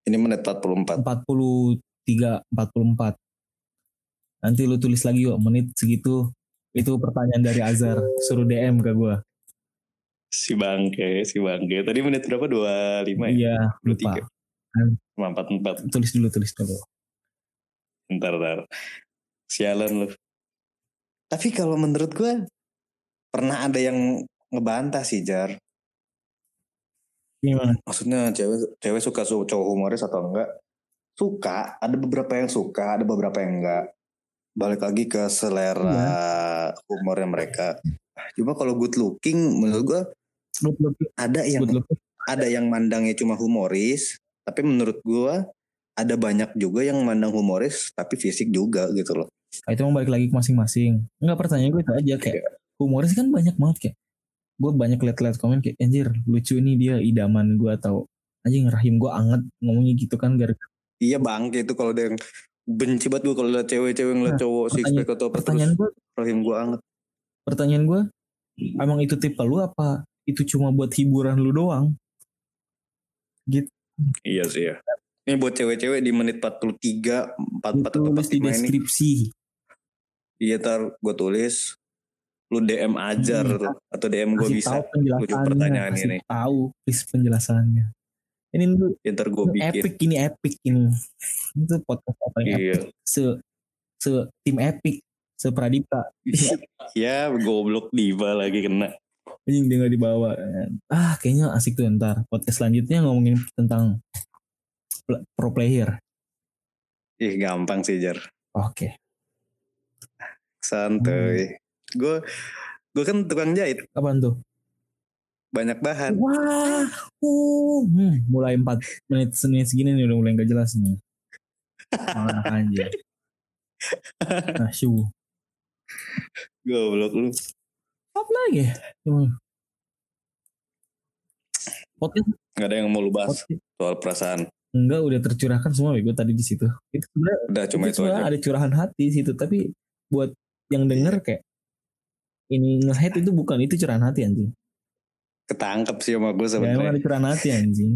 ini menit 44 43 44 nanti lu tulis lagi yuk menit segitu. Itu pertanyaan dari Azhar. Suruh DM ke gue si bangke si bangke. Tadi menit berapa? 25 ya? Iya lupa. 44 tulis dulu tulis dulu Ntar, ntar. Sialan lu. Tapi kalau menurut gue pernah ada yang ngebantah sih Jar. gimana Maksudnya cewek cewek suka su- cowok humoris atau enggak? Suka, ada beberapa yang suka, ada beberapa yang enggak. Balik lagi ke selera humornya mereka. Cuma kalau good looking menurut gue good ada yang good ada yang mandangnya cuma humoris, tapi menurut gue ada banyak juga yang mandang humoris tapi fisik juga gitu loh. Ah, itu mau balik lagi ke masing-masing enggak pertanyaan gue itu aja kayak humoris kan banyak banget kayak gue banyak liat-liat komen kayak anjir lucu ini dia idaman gue atau anjing rahim gue anget ngomongnya gitu kan gara Iya bang, itu kalau ada yang benci banget gue kalau liat cewek-cewek ngeliat Nah, cowok six pertanyaan- pack atau apa pertanyaan gue rahim gue anget. pertanyaan gue emang itu tipe lu apa itu cuma buat hiburan lu doang Iya sih ya. Ini buat cewek-cewek di menit 43, 44 atau tulis di 45 ini. deskripsi Iya ntar gue tulis. Lu DM ajar Hmm. tuh. Atau DM gue bisa. tahu penjelasannya pertanyaan kasih ini. tahu please penjelasannya ini lu Ya, ntar gue ini bikin. epic ini epic ini itu podcast apa yang epic Iya. se se tim epic se Pradipta ya goblok diva lagi kena. anjing dia nggak dibawa ah kayaknya asik tuh ntar podcast selanjutnya ngomongin tentang pro player Ih gampang sih Jar. oke Santuy. Gue gue kan tukang jahit. kapan tuh Banyak bahan. wah uh, hmm, mulai 4 menit menit segini nih udah mulai gak jelas nih anak anjir nah syu Goblok lu. apa lagi Cuma- podcast Gak ada yang mau lu bahas podcast soal perasaan. Enggak udah tercurahkan semua gue tadi di situ itu sebenarnya Udah cuma itu itu sebenarnya aja. ada curahan hati di situ tapi buat yang denger kayak ini nge-hate itu bukan itu curahan hati anjing Ketangkep sih sama gue ya emang sebenarnya. ada curahan hati anjing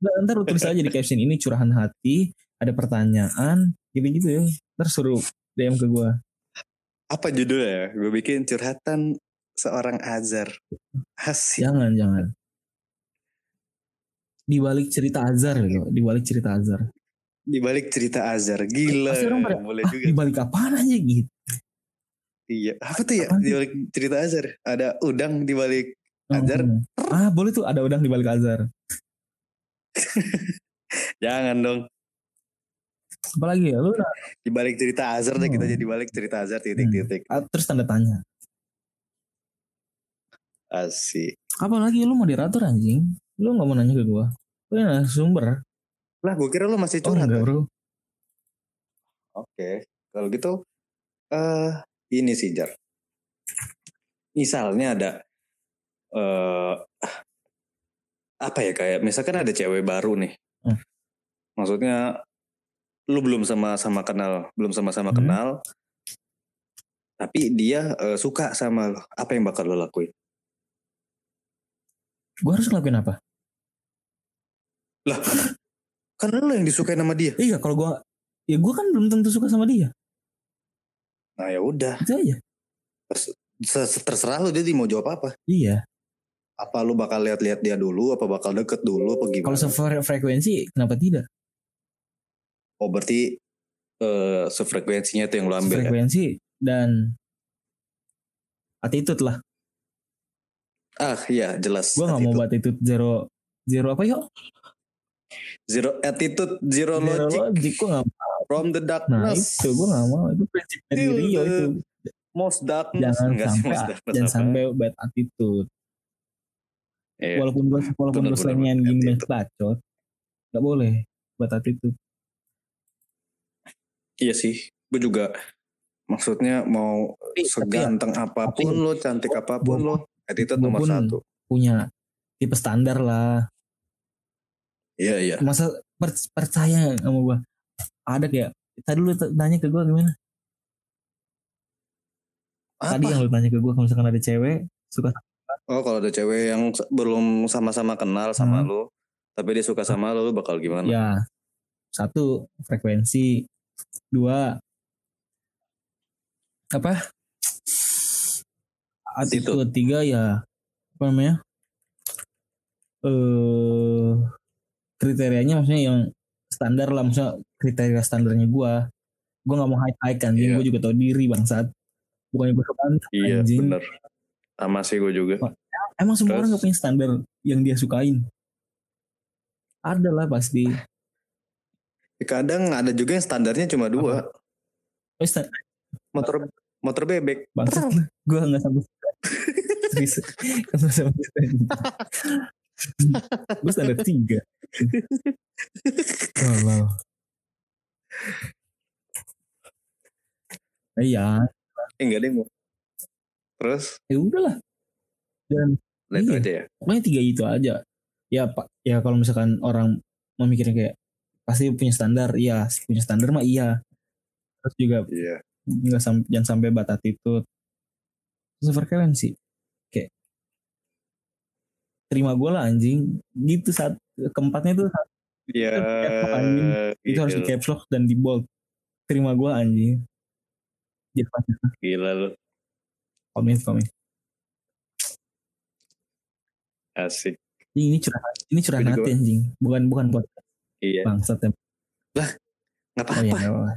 Nggak, ntar lu tulis aja di caption ini curahan hati ada pertanyaan gitu-gitu ya ntar suruh DM ke gue Apa judulnya? Gue bikin curhatan seorang Azar. Asik. jangan jangan di balik cerita Azar gitu di balik cerita Azar Di balik cerita Azar. Gila. Pasti orang pada, Boleh ah, juga. di balik apaan aja gitu Iya. Apa tuh ya? Di balik cerita Azar. Ada udang di balik. Azar. Hmm. ah boleh tuh ada udang di balik Azar Jangan dong. apalagi ya lu udah Di balik cerita Azar deh kita Hmm. jadi balik cerita Azar titik-titik. ah, terus tanda tanya Asik. apalagi lu moderator anjing lu nggak mau nanya ke gua lu yang sumber Lah gue kira lu masih oh curhat. enggak kan? bro Oke. Kalau gitu. eh ini sih Jar. Misalnya ada. eh apa ya kayak misalkan ada cewek baru nih. Hmm. Maksudnya lu belum sama-sama kenal, belum sama-sama Hmm. kenal. Tapi dia eh, suka sama lo. Apa yang bakal lo lakuin? gua harus ngelakuin apa Lah, kan lo yang disukai sama dia. iya kalau gua ya gua kan belum tentu suka sama dia Nah ya udah, itu aja Se- terserah lo dia mau jawab apa. iya Apa lu bakal lihat-lihat dia dulu, apa bakal deket dulu, apa gimana? kalau sefrekuensi kenapa tidak Oh berarti eh sefrekuensinya itu yang lo ambil ya? frekuensi dan attitude lah Ah iya jelas. gua nggak mau buat attitude zero zero apa yuk Zero attitude, zero, zero logic mau from the nah darkness. itu gua nggak mau itu prinsip dari Rio itu Most darkness. jangan Enggak sampai most darkness jangan apa? sampai bad attitude Iya. walaupun gua walaupun selengean bener, gini bacot nggak boleh buat attitude Iya sih. Gue juga maksudnya mau Tapi- seganteng apa pun tapi- lo, cantik apa pun Gua- lo, attitude gua nomor satu. punya tipe standar lah Iya iya. masa per- percaya sama gua ada kayak tadi lu tanya ke gua gimana tadi Apa? yang lu tanya ke gua kalau misalkan ada cewek suka Oh kalau ada cewek yang belum sama-sama kenal sama Hmm. lo, tapi dia suka sama lo, lo bakal gimana? ya satu frekuensi dua apa attitude tiga ya apa namanya eh kriterianya maksudnya yang standar lah maksudnya kriteria standarnya gua gua nggak mau high high kan Iya. gua juga tau diri bangsat bukannya gua suka Iya anjing. bener. Sama sih gue juga. emang semua Terus? orang gak punya standar yang dia sukain ada lah pasti Kadang ada juga yang standarnya cuma dua. oh, sta- Motor motor bebek. bangsat lu gua nggak serius sampai gue standar tiga oh, wow. iya Eh, enggak deh mau. Terus ya udahlah dan Nah, itu Iya. aja ya. pokoknya tiga itu aja ya pak ya kalau misalkan orang memikirnya kayak pasti punya standar iya punya standar mah iya terus juga Iya. nggak sam jangan sampai bad attitude terus kayak terima gue lah anjing gitu saat keempatnya tuh Iya. anjing. itu harus di caps lock dan di bold terima gue anjing Gila lu. komit komit Asik. ini curahan ini curahan Gua hati anjing bukan bukan buat Iya. bangsat ya Nggak oh iya apa-apa.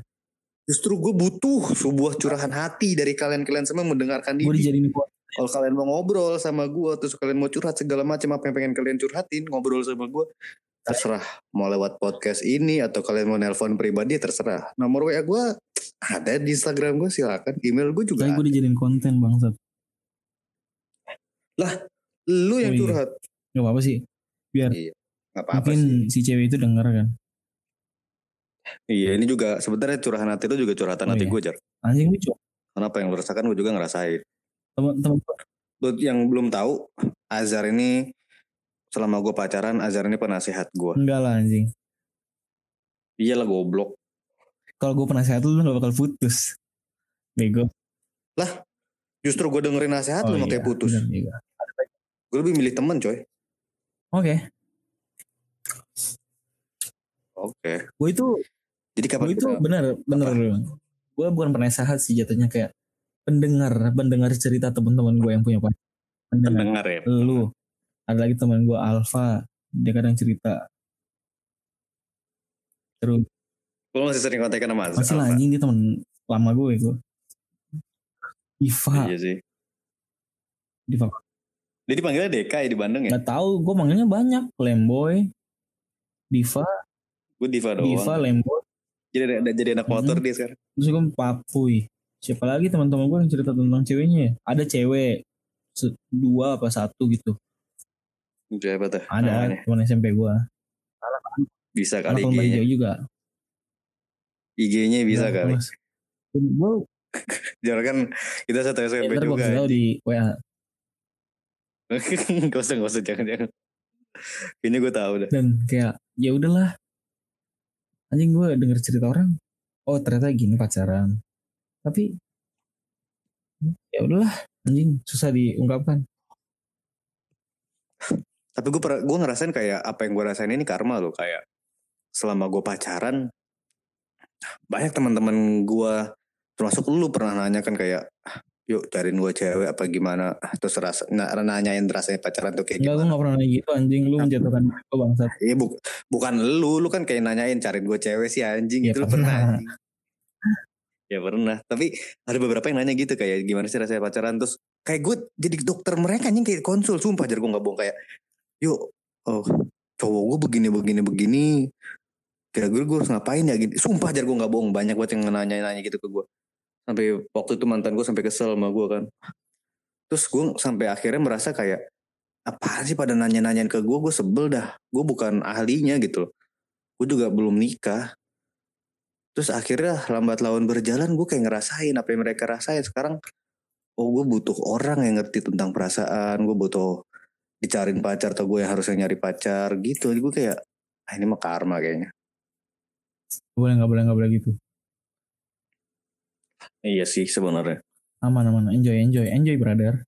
Justru gue butuh sebuah curahan hati dari kalian-kalian semua mendengarkan gue ini. dijadiin Kalau kalian mau ngobrol sama gue, terus kalian mau curhat segala macam apa yang pengen kalian curhatin, ngobrol sama gue, terserah. Mau lewat podcast ini atau kalian mau nelpon pribadi, terserah. Nomor WA gue ada di Instagram gue, silakan. Email gue juga. Gue dijadiin konten bangsat. Lu yang Oh, iya. curhat. Gak apa-apa sih. Biar Gak apa-apa mungkin sih. si cewek itu denger kan. Iya, ini juga sebenarnya curahan hati itu juga curhatan Oh, hati iya. gue, Jar. Anjing lucu. Karena apa yang lu rasakan gue juga ngerasain. Temen-temen Buat yang belum tahu, Azhar ini selama gue pacaran, Azhar ini penasehat gue. enggak lah anjing. Iya lah goblok. Kalau gue penasehat lu, gak bakal putus. Bego. Justru gue dengerin nasihat lu makanya putus. bener juga. Gue lebih milih temen coy. Oke. Oke. Gue itu, Jadi kapan gue itu bener. Apa? Gue bukan penasehat sih jatuhnya kayak pendengar, pendengar cerita teman-teman gue yang punya pacar. Pendengar. pendengar ya? Lu. Ada lagi teman gue Alfa. Dia kadang cerita. Terus Lu masih sering kontekan sama masih lah anjing dia teman lama gue gue. Iva. Iya sih. Diva Dia dipanggilnya Deka ya di Bandung ya? nggak tahu gue manggilnya banyak Lemboy Diva Gue Diva doang. Diva Lemboy Jadi, ada- jadi anak motor dia sekarang. terus gue Papuy siapa lagi teman-teman gue yang cerita tentang ceweknya ya? ada cewek dua apa satu gitu Siapa tuh? ada namanya? teman SMP gue Bisa kali IG-nya. juga IG-nya bisa Nah, kali. gue Jangan kan kita satu SMP ntar gue juga. tau di WA gak usah, gak usah. Jangan, jangan. Ini gue tahu dah. dan kayak ya udahlah anjing gue denger cerita orang oh ternyata gini pacaran tapi ya udahlah anjing susah diungkapkan Tapi gue gue ngerasain kayak apa yang gue rasain ini karma loh. Kayak selama gue pacaran, banyak teman-teman gue, termasuk lu pernah nanya kan kayak, "Ah, yuk cariin gue cewek apa gimana. Terus rasa, nah, nanyain rasanya pacaran tuh kayak Enggak, gue gimana. gak pernah nanya gitu anjing. Lu menjatuhkan diri gue bangsat. Iya bu, bukan lu, lu kan kayak nanyain cariin gue cewek sih anjing Ya, itu lu pernah. pernah. anjing. Ya pernah, tapi ada beberapa yang nanya gitu kayak gimana sih rasanya pacaran? Terus kayak gue jadi dokter mereka anjing kayak konsul. Sumpah jar gue nggak bohong. Kayak yuk oh cowok gue begini begini begini. Kira-kira gue harus ngapain ya? Gitu. Sumpah jar gue nggak bohong. Banyak banget yang nanya-nanya gitu ke gue sampai waktu itu mantan gue sampai kesel sama gue kan. Terus gue sampai akhirnya merasa kayak apa sih pada nanya-nanyain ke gue gue sebel dah. Gue bukan ahlinya gitu gue juga belum nikah terus akhirnya lambat laun berjalan gue kayak ngerasain apa yang mereka rasain. Sekarang oh gue butuh orang yang ngerti tentang perasaan gue butuh dicariin pacar atau gue yang harus yang nyari pacar gitu. Jadi gue kayak ah, ini mah karma kayaknya. Boleh gak boleh gak boleh gitu. iya sih sebenarnya. Aman aman. Enjoy enjoy. Enjoy brother.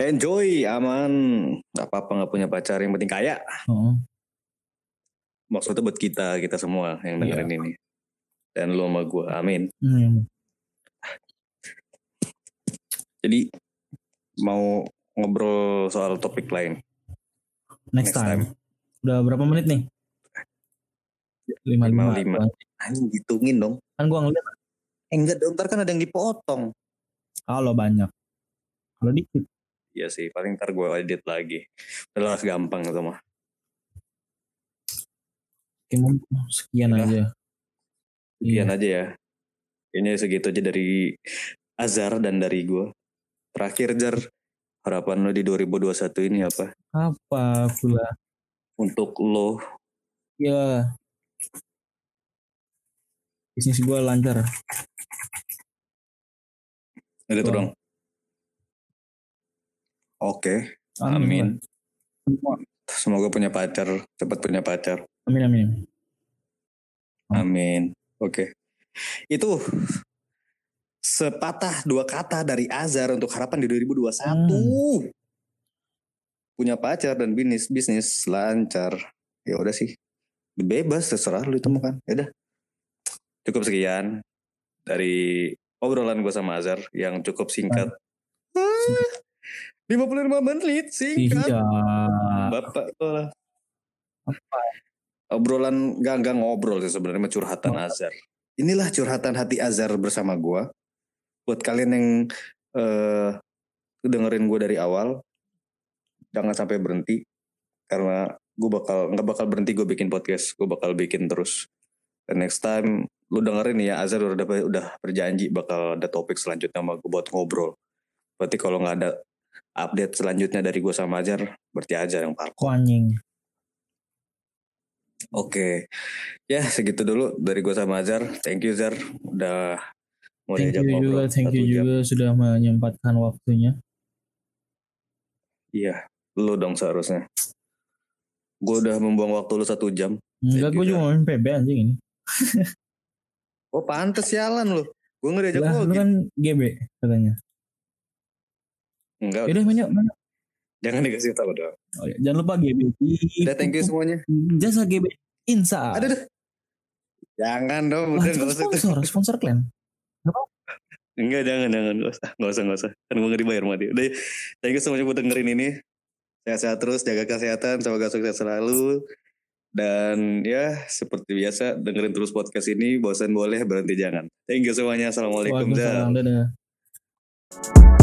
enjoy aman. Nggak apa-apa nggak punya pacar. Yang penting kaya. Oh, maksudnya buat kita kita semua yang Iya. dengerin ini dan lo sama gue amin hmm. jadi mau ngobrol soal topik lain Next, Next time. Udah berapa menit nih? Lima Lima, lima. anjing hitungin dong Kan gua ngeliat eh enggak dong ntar kan ada yang dipotong kalau banyak. Kalau dikit. Iya sih, paling ntar gue edit lagi. Udah gampang itu mah. Oke, mungkin sekian Udah. aja. Sekian Iya. aja ya. Kayaknya segitu aja dari Azhar dan dari gue. Terakhir Jar, harapan lo di 2021 ini apa? Apa pula? Untuk lo, Ya. Bisnis gua lancar. ada tuh dong. Oke, Amin. Amin. semoga punya pacar, cepat punya pacar. Amin amin. Hmm. Amin. Oke. Itu sepatah dua kata dari Azhar untuk harapan di 2021. Hmm. Punya pacar dan bisnis bisnis lancar. Ya udah sih. Bebas terserah lu temukan. Ya udah. Cukup sekian dari obrolan gue sama Azhar yang cukup singkat. Ah, 55 menit singkat. Iya. Bapak lah. Obrolan gak, gak ngobrol sih sebenarnya curhatan Oh. Azhar. Inilah curhatan hati Azhar bersama gua. Buat kalian yang eh dengerin gue dari awal, jangan sampai berhenti karena gue bakal nggak bakal berhenti gue bikin podcast, gue bakal bikin terus. Dan next time lu dengerin ya Azhar udah udah berjanji bakal ada topik selanjutnya sama gue buat ngobrol. Berarti kalau nggak ada update selanjutnya dari gue sama Azhar, berarti aja yang parko. Anjing. Oke, ya segitu dulu dari gue sama Azhar. Thank you Zar, udah mau Thank diajak you ngobrol juga, thank you jam. juga sudah menyempatkan waktunya. Iya, lu dong seharusnya. Gue udah membuang waktu lu satu jam. Enggak, gue cuma main PB anjing ini. Oh pantes sialan lu. Gue nggak diajak Lah, lu lagi. kan GB katanya. Enggak, Yaudah, main yuk, main yuk. Jangan dikasih tahu dong. Oh, ya. Jangan lupa GB. Udah thank you semuanya. Jasa GB Insa. Aduh, aduh. Jangan dong, udah nggak usah. itu. sponsor, sponsor klan. Enggak, jangan, jangan, nggak usah, nggak usah, nggak usah. Kan gue nggak dibayar sama dia. Udah, thank you semuanya buat dengerin ini. Sehat-sehat terus, jaga kesehatan, semoga sukses selalu. Dan ya, seperti biasa, dengerin terus podcast ini. Bosan boleh, berhenti jangan. Thank you semuanya. Assalamualaikum. Waalaikumsalam, dadah.